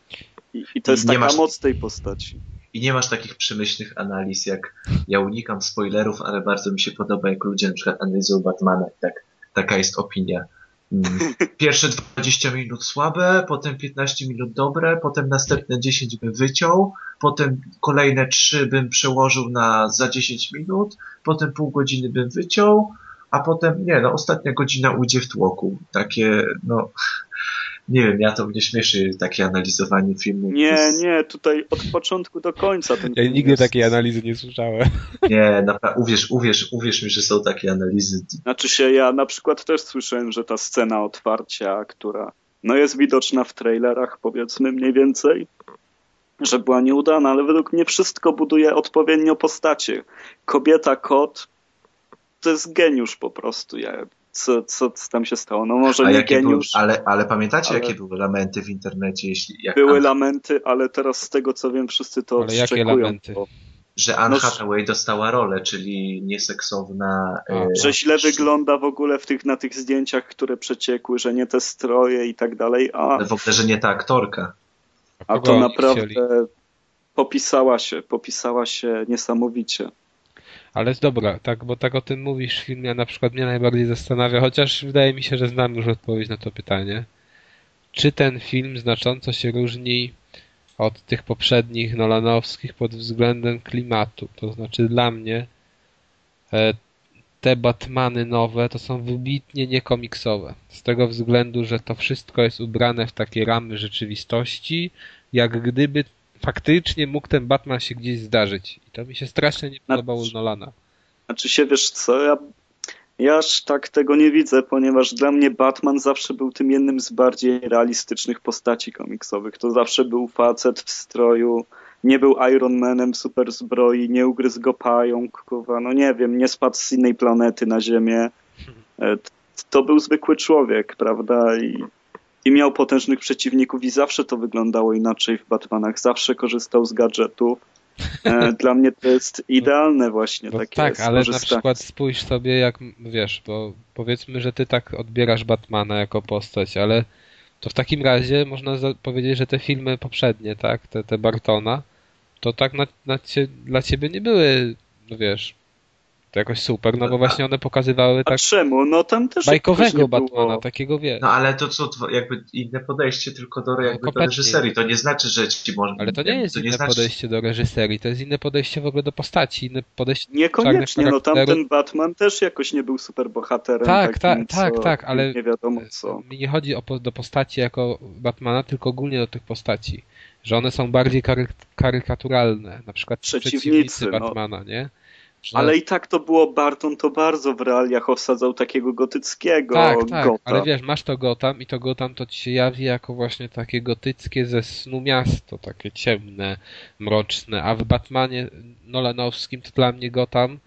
I, i to jest taka masz, moc tej postaci. I nie masz takich przemyślnych analiz, jak ja unikam spoilerów, ale bardzo mi się podoba, jak ludzie na przykład analizują Batmana i tak, taka jest opinia. Mm. Pierwsze 20 minut słabe, potem 15 minut dobre, potem następne 10 bym wyciął, potem kolejne 3 bym przełożył na za 10 minut, potem pół godziny bym wyciął, a potem, nie, no ostatnia godzina ujdzie w tłoku. Takie, no, nie wiem, ja to mnie śmieszy, takie analizowanie filmu. Nie, jest... nie, tutaj od początku do końca ten Ja nigdy jest... takiej analizy nie słyszałem. Nie, naprawdę, uwierz, uwierz, uwierz mi, że są takie analizy. Znaczy się, ja na przykład też słyszałem, że ta scena otwarcia, która no jest widoczna w trailerach, powiedzmy mniej więcej, że była nieudana, ale według mnie wszystko buduje odpowiednio postacie. Kobieta, kot, to jest geniusz po prostu. Ja, co, co, co tam się stało? No może A nie geniusz. Były, ale, ale pamiętacie, ale... jakie były lamenty w internecie? Jeśli, były lamenty, ale teraz z tego co wiem, wszyscy to ale jakie lamenty? Bo... Że Anne no, Hathaway dostała rolę, czyli nieseksowna. A, e, że źle wygląda w ogóle w tych, na tych zdjęciach, które przeciekły, że nie te stroje i tak dalej. A, ale w ogóle, że nie ta aktorka. A to naprawdę popisała się, popisała się niesamowicie. Ale jest dobra, tak, bo tak o tym mówisz w filmie, na przykład mnie najbardziej zastanawia, chociaż wydaje mi się, że znam już odpowiedź na to pytanie. Czy ten film znacząco się różni od tych poprzednich Nolanowskich pod względem klimatu? To znaczy dla mnie e, te Batmany nowe to są wybitnie niekomiksowe. Z tego względu, że to wszystko jest ubrane w takie ramy rzeczywistości, jak gdyby faktycznie mógł ten Batman się gdzieś zdarzyć. I to mi się strasznie nie podobało znaczy, Nolana. Znaczy się, wiesz co, ja, ja aż tak tego nie widzę, ponieważ dla mnie Batman zawsze był tym jednym z bardziej realistycznych postaci komiksowych. To zawsze był facet w stroju, nie był Iron Manem super zbroi, nie ugryzł go pająk, kurwa, no nie wiem, nie spadł z innej planety na Ziemię. E, to był zwykły człowiek, prawda? I i miał potężnych przeciwników i zawsze to wyglądało inaczej w Batmanach. Zawsze korzystał z gadżetów. E, dla mnie to jest idealne właśnie bo takie Tak, ale na przykład spójrz sobie jak, wiesz, bo powiedzmy, że ty tak odbierasz Batmana jako postać, ale to w takim razie można powiedzieć, że te filmy poprzednie, tak, te, te Bartona, to tak na, na cie, dla ciebie nie były, no wiesz, to jakoś super, no bo właśnie one pokazywały A tak... czemu? No tam też Bajkowego Batmana, takiego wie. No ale to co, jakby inne podejście tylko do, jakby no, do reżyserii, to nie znaczy, że ci można... Ale to nie jest to inne znaczy... podejście do reżyserii, to jest inne podejście w ogóle do postaci, inne podejście... Niekoniecznie, no tamten Batman też jakoś nie był super bohaterem. Tak, takim, tak, tak, tak, ale... Nie wiadomo co. Mi nie chodzi o, do postaci jako Batmana, tylko ogólnie do tych postaci. Że one są bardziej kary karykaturalne, na przykład przeciwnicy, przeciwnicy no. Batmana, no. nie? Że... Ale i tak to było, Barton to bardzo w realiach osadzał takiego gotyckiego Tak, tak, ale wiesz, masz to Gotham i to Gotham to ci się jawi jako właśnie takie gotyckie ze snu miasto, takie ciemne, mroczne, a w Batmanie Nolanowskim to dla mnie Gotham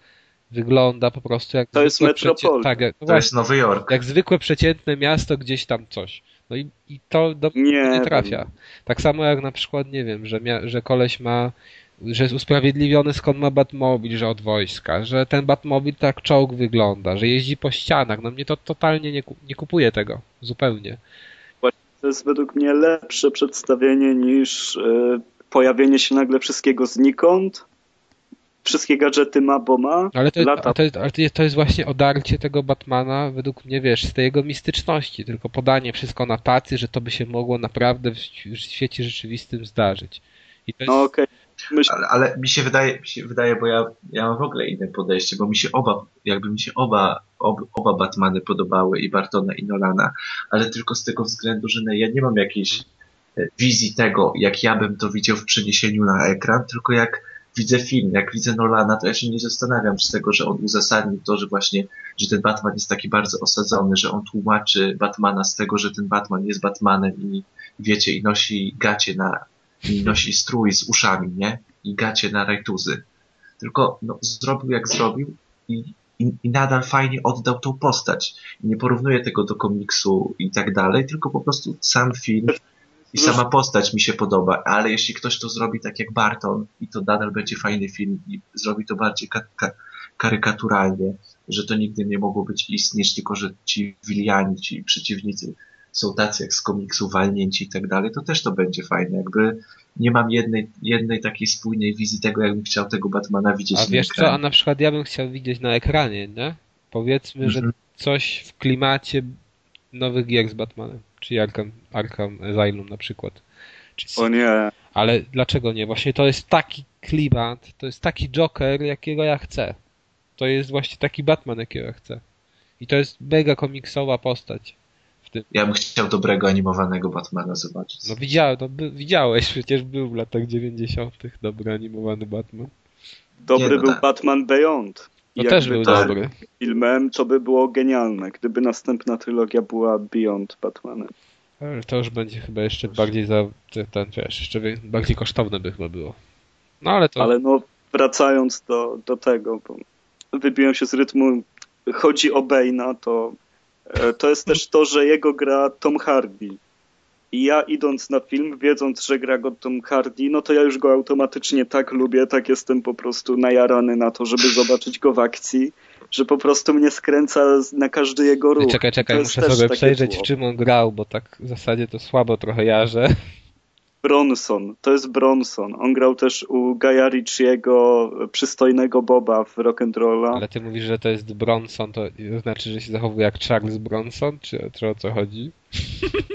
wygląda po prostu jak... To jest metropolia. Tak, to właśnie, jest Nowy Jork. Jak zwykłe przeciętne miasto, gdzieś tam coś. No i, i to do nie, nie trafia. Tak samo jak na przykład, nie wiem, że, mia, że koleś ma że jest usprawiedliwiony skąd ma Batmobil, że od wojska, że ten Batmobil tak czołg wygląda, że jeździ po ścianach. No mnie to totalnie nie, nie kupuje tego. Zupełnie. To jest według mnie lepsze przedstawienie niż y, pojawienie się nagle wszystkiego znikąd. Wszystkie gadżety ma, bo ma. Ale to, lata. To, jest, ale to jest właśnie odarcie tego Batmana, według mnie, wiesz, z tej jego mistyczności. Tylko podanie wszystko na tacy, że to by się mogło naprawdę w, w świecie rzeczywistym zdarzyć. I to jest... No okej. Okay Myśl... Ale, ale, mi się wydaje, mi się wydaje, bo ja, ja mam w ogóle inne podejście, bo mi się oba, jakby mi się oba, ob, oba Batmany podobały, i Bartona, i Nolana, ale tylko z tego względu, że ja nie mam jakiejś e, wizji tego, jak ja bym to widział w przeniesieniu na ekran, tylko jak widzę film, jak widzę Nolana, to ja się nie zastanawiam z tego, że on uzasadnił to, że właśnie, że ten Batman jest taki bardzo osadzony, że on tłumaczy Batmana z tego, że ten Batman jest Batmanem i wiecie, i nosi gacie na, i nosi strój z uszami, nie? I gacie na rajtuzy. Tylko no, zrobił jak zrobił i, i, i nadal fajnie oddał tą postać. I nie porównuje tego do komiksu i tak dalej, tylko po prostu sam film i sama postać mi się podoba, ale jeśli ktoś to zrobi tak jak Barton i to nadal będzie fajny film i zrobi to bardziej ka ka karykaturalnie, że to nigdy nie mogło być istnieć, tylko że ci wiliani, ci przeciwnicy są tacy jak z komiksu walnięci i tak dalej, to też to będzie fajne. Jakby nie mam jednej, jednej takiej spójnej wizji tego, jakbym chciał tego Batmana widzieć A wiesz co, a na przykład ja bym chciał widzieć na ekranie, nie? Powiedzmy, mhm. że coś w klimacie nowych gier z Batmanem. Czy Arkham, Arkham Asylum na przykład. Czy... O nie. Ale dlaczego nie? Właśnie to jest taki klimat, to jest taki Joker, jakiego ja chcę. To jest właśnie taki Batman, jakiego ja chcę. I to jest mega komiksowa postać tym. Ja bym chciał dobrego animowanego Batmana zobaczyć. No widziałem, no, by, widziałeś, przecież był w latach 90. dobry animowany Batman. Dobry nie, no był tak. Batman Beyond. To też był tak dobry. Filmem to by było genialne, gdyby następna trylogia była Beyond Batmanem. To już będzie chyba jeszcze bardziej za ten, wiesz, jeszcze bardziej kosztowne by chyba było. No ale to... Ale no wracając do, do tego, bo wybiłem się z rytmu, chodzi o Bane'a, to to jest też to, że jego gra Tom Hardy. I ja idąc na film, wiedząc, że gra go Tom Hardy, no to ja już go automatycznie tak lubię, tak jestem po prostu najarany na to, żeby zobaczyć go w akcji, że po prostu mnie skręca na każdy jego ruch. Czekaj, czekaj, muszę sobie przejrzeć, w czym on grał, bo tak w zasadzie to słabo trochę jarzę. Bronson, to jest Bronson. On grał też u Gaia Ritchiego, przystojnego Boba w Rock'n'Rolla. Ale ty mówisz, że to jest Bronson, to znaczy, że się zachowuje jak Charles Bronson, czy, czy o co chodzi?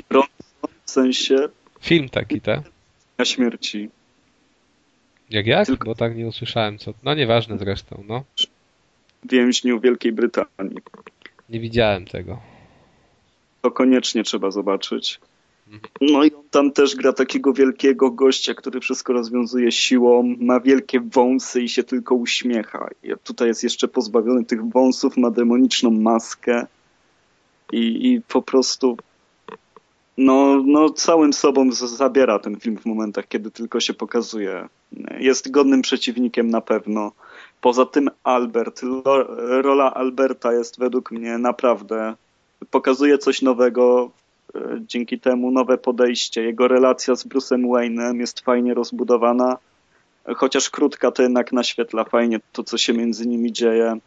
Bronson w sensie... Film taki, tak? Na śmierci. Jak jak? Tylko... Bo tak nie usłyszałem co. No nieważne zresztą, no. Więźniu Wielkiej Brytanii. Nie widziałem tego. To koniecznie trzeba zobaczyć. No i on tam też gra takiego wielkiego gościa, który wszystko rozwiązuje siłą, ma wielkie wąsy i się tylko uśmiecha. I tutaj jest jeszcze pozbawiony tych wąsów, ma demoniczną maskę i, i po prostu no, no całym sobą zabiera ten film w momentach, kiedy tylko się pokazuje. Jest godnym przeciwnikiem na pewno. Poza tym Albert, rola Alberta jest według mnie naprawdę pokazuje coś nowego dzięki temu nowe podejście. Jego relacja z Bruce'em Wayne'em jest fajnie rozbudowana, chociaż krótka to jednak naświetla fajnie to, co się między nimi dzieje.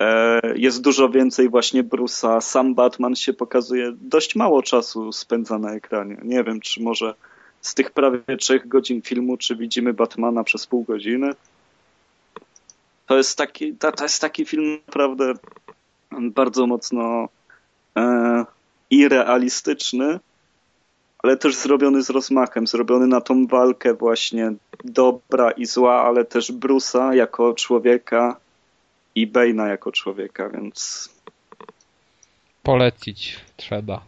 E, jest dużo więcej właśnie Bruce'a. Sam Batman się pokazuje. Dość mało czasu spędza na ekranie. Nie wiem, czy może z tych prawie trzech godzin filmu, czy widzimy Batmana przez pół godziny. To jest taki, to, to jest taki film naprawdę bardzo mocno e, i realistyczny, ale też zrobiony z rozmachem, zrobiony na tą walkę właśnie dobra i zła, ale też Brusa jako człowieka i Bane'a jako człowieka, więc... Polecić trzeba.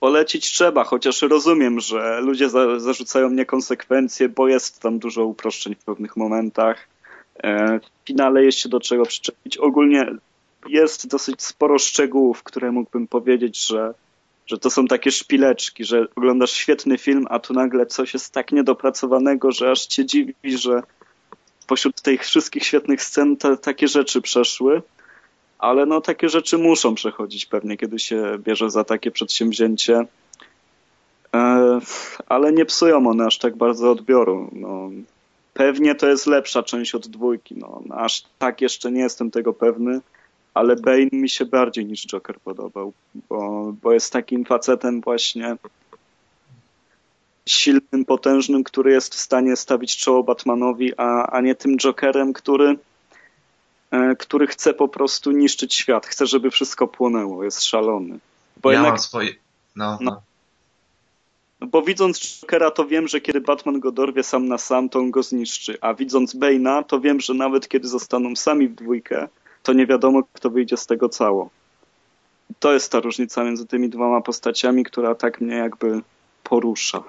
Polecić trzeba, chociaż rozumiem, że ludzie za, zarzucają niekonsekwencje, bo jest tam dużo uproszczeń w pewnych momentach. E, w finale jest się do czego przyczepić. Ogólnie jest dosyć sporo szczegółów, które mógłbym powiedzieć, że, że to są takie szpileczki, że oglądasz świetny film, a tu nagle coś jest tak niedopracowanego, że aż cię dziwi, że pośród tych wszystkich świetnych scen te, takie rzeczy przeszły. Ale no takie rzeczy muszą przechodzić pewnie, kiedy się bierze za takie przedsięwzięcie. ale nie psują one aż tak bardzo odbioru. No, pewnie to jest lepsza część od dwójki. No, aż tak jeszcze nie jestem tego pewny, ale Bane mi się bardziej niż Joker podobał, bo, bo jest takim facetem właśnie silnym, potężnym, który jest w stanie stawić czoło Batmanowi, a, a nie tym Jokerem, który, e, który chce po prostu niszczyć świat, chce, żeby wszystko płonęło, jest szalony. Bo ja jednak, mam swoje... No, no. no. Bo widząc Jokera, to wiem, że kiedy Batman go dorwie sam na sam, to on go zniszczy. A widząc Bane'a, to wiem, że nawet kiedy zostaną sami w dwójkę, to nie wiadomo, kto wyjdzie z tego cało. To jest ta różnica między tymi dwoma postaciami, która tak mnie jakby porusza.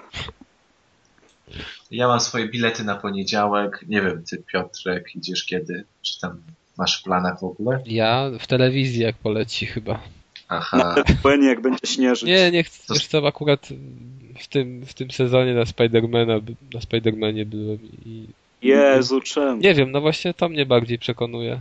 Ja mam swoje bilety na poniedziałek. Nie wiem, ty Piotrek, idziesz kiedy? Czy tam masz w planach w ogóle? Ja w telewizji jak poleci chyba. Aha. Na jak będzie śnieżyć. Nie, nie chcę. To... Wiesz co, akurat w tym, w tym sezonie na Spidermana, na Spidermanie byłem i... Jezu, czemu? Nie wiem, no właśnie to mnie bardziej przekonuje.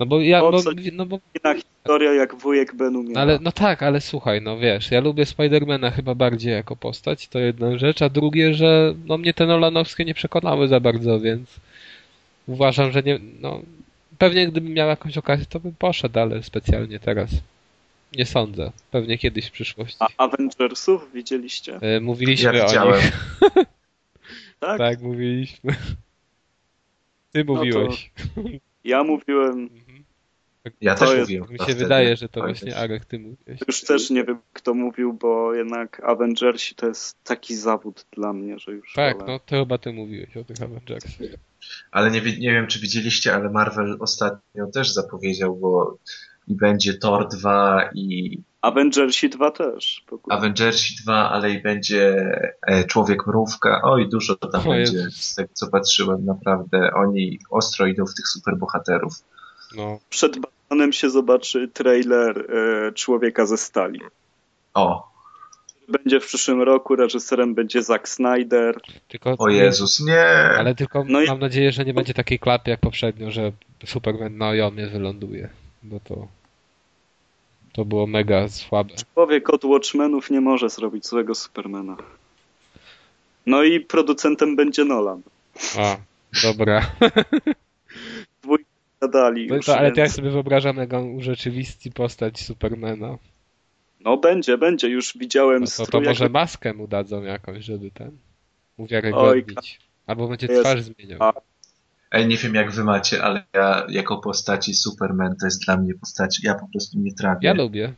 No bo ja, bo, no bo... historia jak wujek Benu miał. Ale, no tak, ale słuchaj, no wiesz, ja lubię Spidermana chyba bardziej jako postać, to jedna rzecz, a drugie, że no mnie te Nolanowskie nie przekonały za bardzo, więc uważam, że nie, no pewnie gdybym miał jakąś okazję, to bym poszedł, ale specjalnie teraz. Nie sądzę. Pewnie kiedyś w przyszłości. A Avengersów widzieliście? E, mówiliśmy ja o nich. tak? tak, mówiliśmy. Ty no mówiłeś. To... Ja mówiłem. Mhm. Ja to też jest, mówiłem. Mi się wydaje, że to właśnie Arek ty mówiłeś. Już też nie wiem, kto mówił, bo jednak Avengersi to jest taki zawód dla mnie, że już... Tak, ale... no to chyba ty mówiłeś o tych Avengersach. Ale nie, nie wiem, czy widzieliście, ale Marvel ostatnio też zapowiedział, bo i będzie Thor 2 i... Avengersi 2 też. Avengersi 2, ale i będzie e, Człowiek Mrówka. Oj, dużo tam o będzie. Jezus. Z tego, co patrzyłem, naprawdę. Oni ostro idą w tych superbohaterów. No. Przed Batmanem się zobaczy trailer e, Człowieka ze Stali. O. Będzie w przyszłym roku, reżyserem będzie Zack Snyder. Tylko, o Jezus, nie! Ale tylko no mam i... nadzieję, że nie będzie takiej klapy jak poprzednio, że Superman na Ojomie wyląduje. Bo to to było mega słabe. Człowiek od Watchmenów nie może zrobić złego Supermana. No i producentem będzie Nolan. A, dobra. Zadali no już, to, Ale więc... to ja sobie wyobrażam, jak on urzeczywisti postać Supermana. No będzie, będzie. Już widziałem... No to, to może maskę mu dadzą jakąś, żeby ten uwiarygodnić. Albo będzie twarz zmieniał. A, Ej, nie wiem jak wy macie, ale ja jako postaci Superman to jest dla mnie postać, ja po prostu nie trawię. Ja lubię.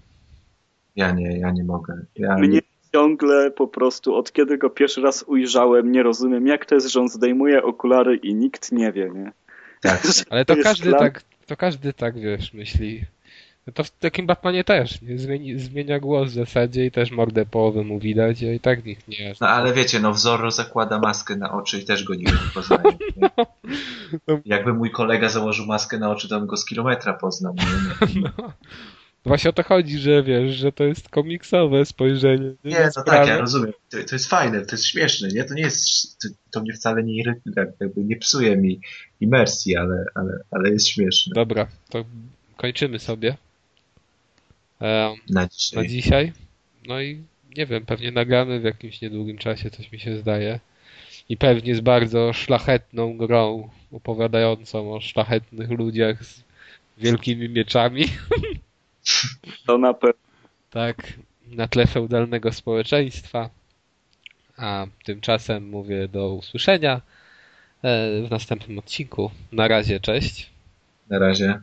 Ja nie, ja nie mogę. Ja Mnie nie... ciągle po prostu, od kiedy go pierwszy raz ujrzałem, nie rozumiem jak to jest, że on zdejmuje okulary i nikt nie wie, nie? Tak. ale to, to każdy tak, to każdy tak, wiesz, myśli. No to w takim Batmanie też. Nie? Zmieni, zmienia głos w zasadzie i też mordę połowę mu widać, i tak nikt nie. No ale wiecie, no Wzoro zakłada maskę na oczy i też go nikt nie poznaje. Nie? No. Jakby mój kolega założył maskę na oczy, to on go z kilometra poznał. Nie? No. Właśnie o to chodzi, że wiesz, że to jest komiksowe spojrzenie. Nie, nie no tak, ja rozumiem. To, to, jest fajne, to jest śmieszne, nie? To nie jest, to, to mnie wcale nie irytuje, jakby nie psuje mi imersji, ale, ale, ale jest śmieszne. Dobra, to kończymy sobie na dzisiaj. na dzisiaj. No i nie wiem, pewnie nagramy w jakimś niedługim czasie, coś mi się zdaje. I pewnie z bardzo szlachetną grą, opowiadającą o szlachetnych ludziach z wielkimi mieczami. To na pewno. Tak, na tle feudalnego społeczeństwa. A tymczasem mówię do usłyszenia e, w następnym odcinku. Na razie, cześć. Na razie.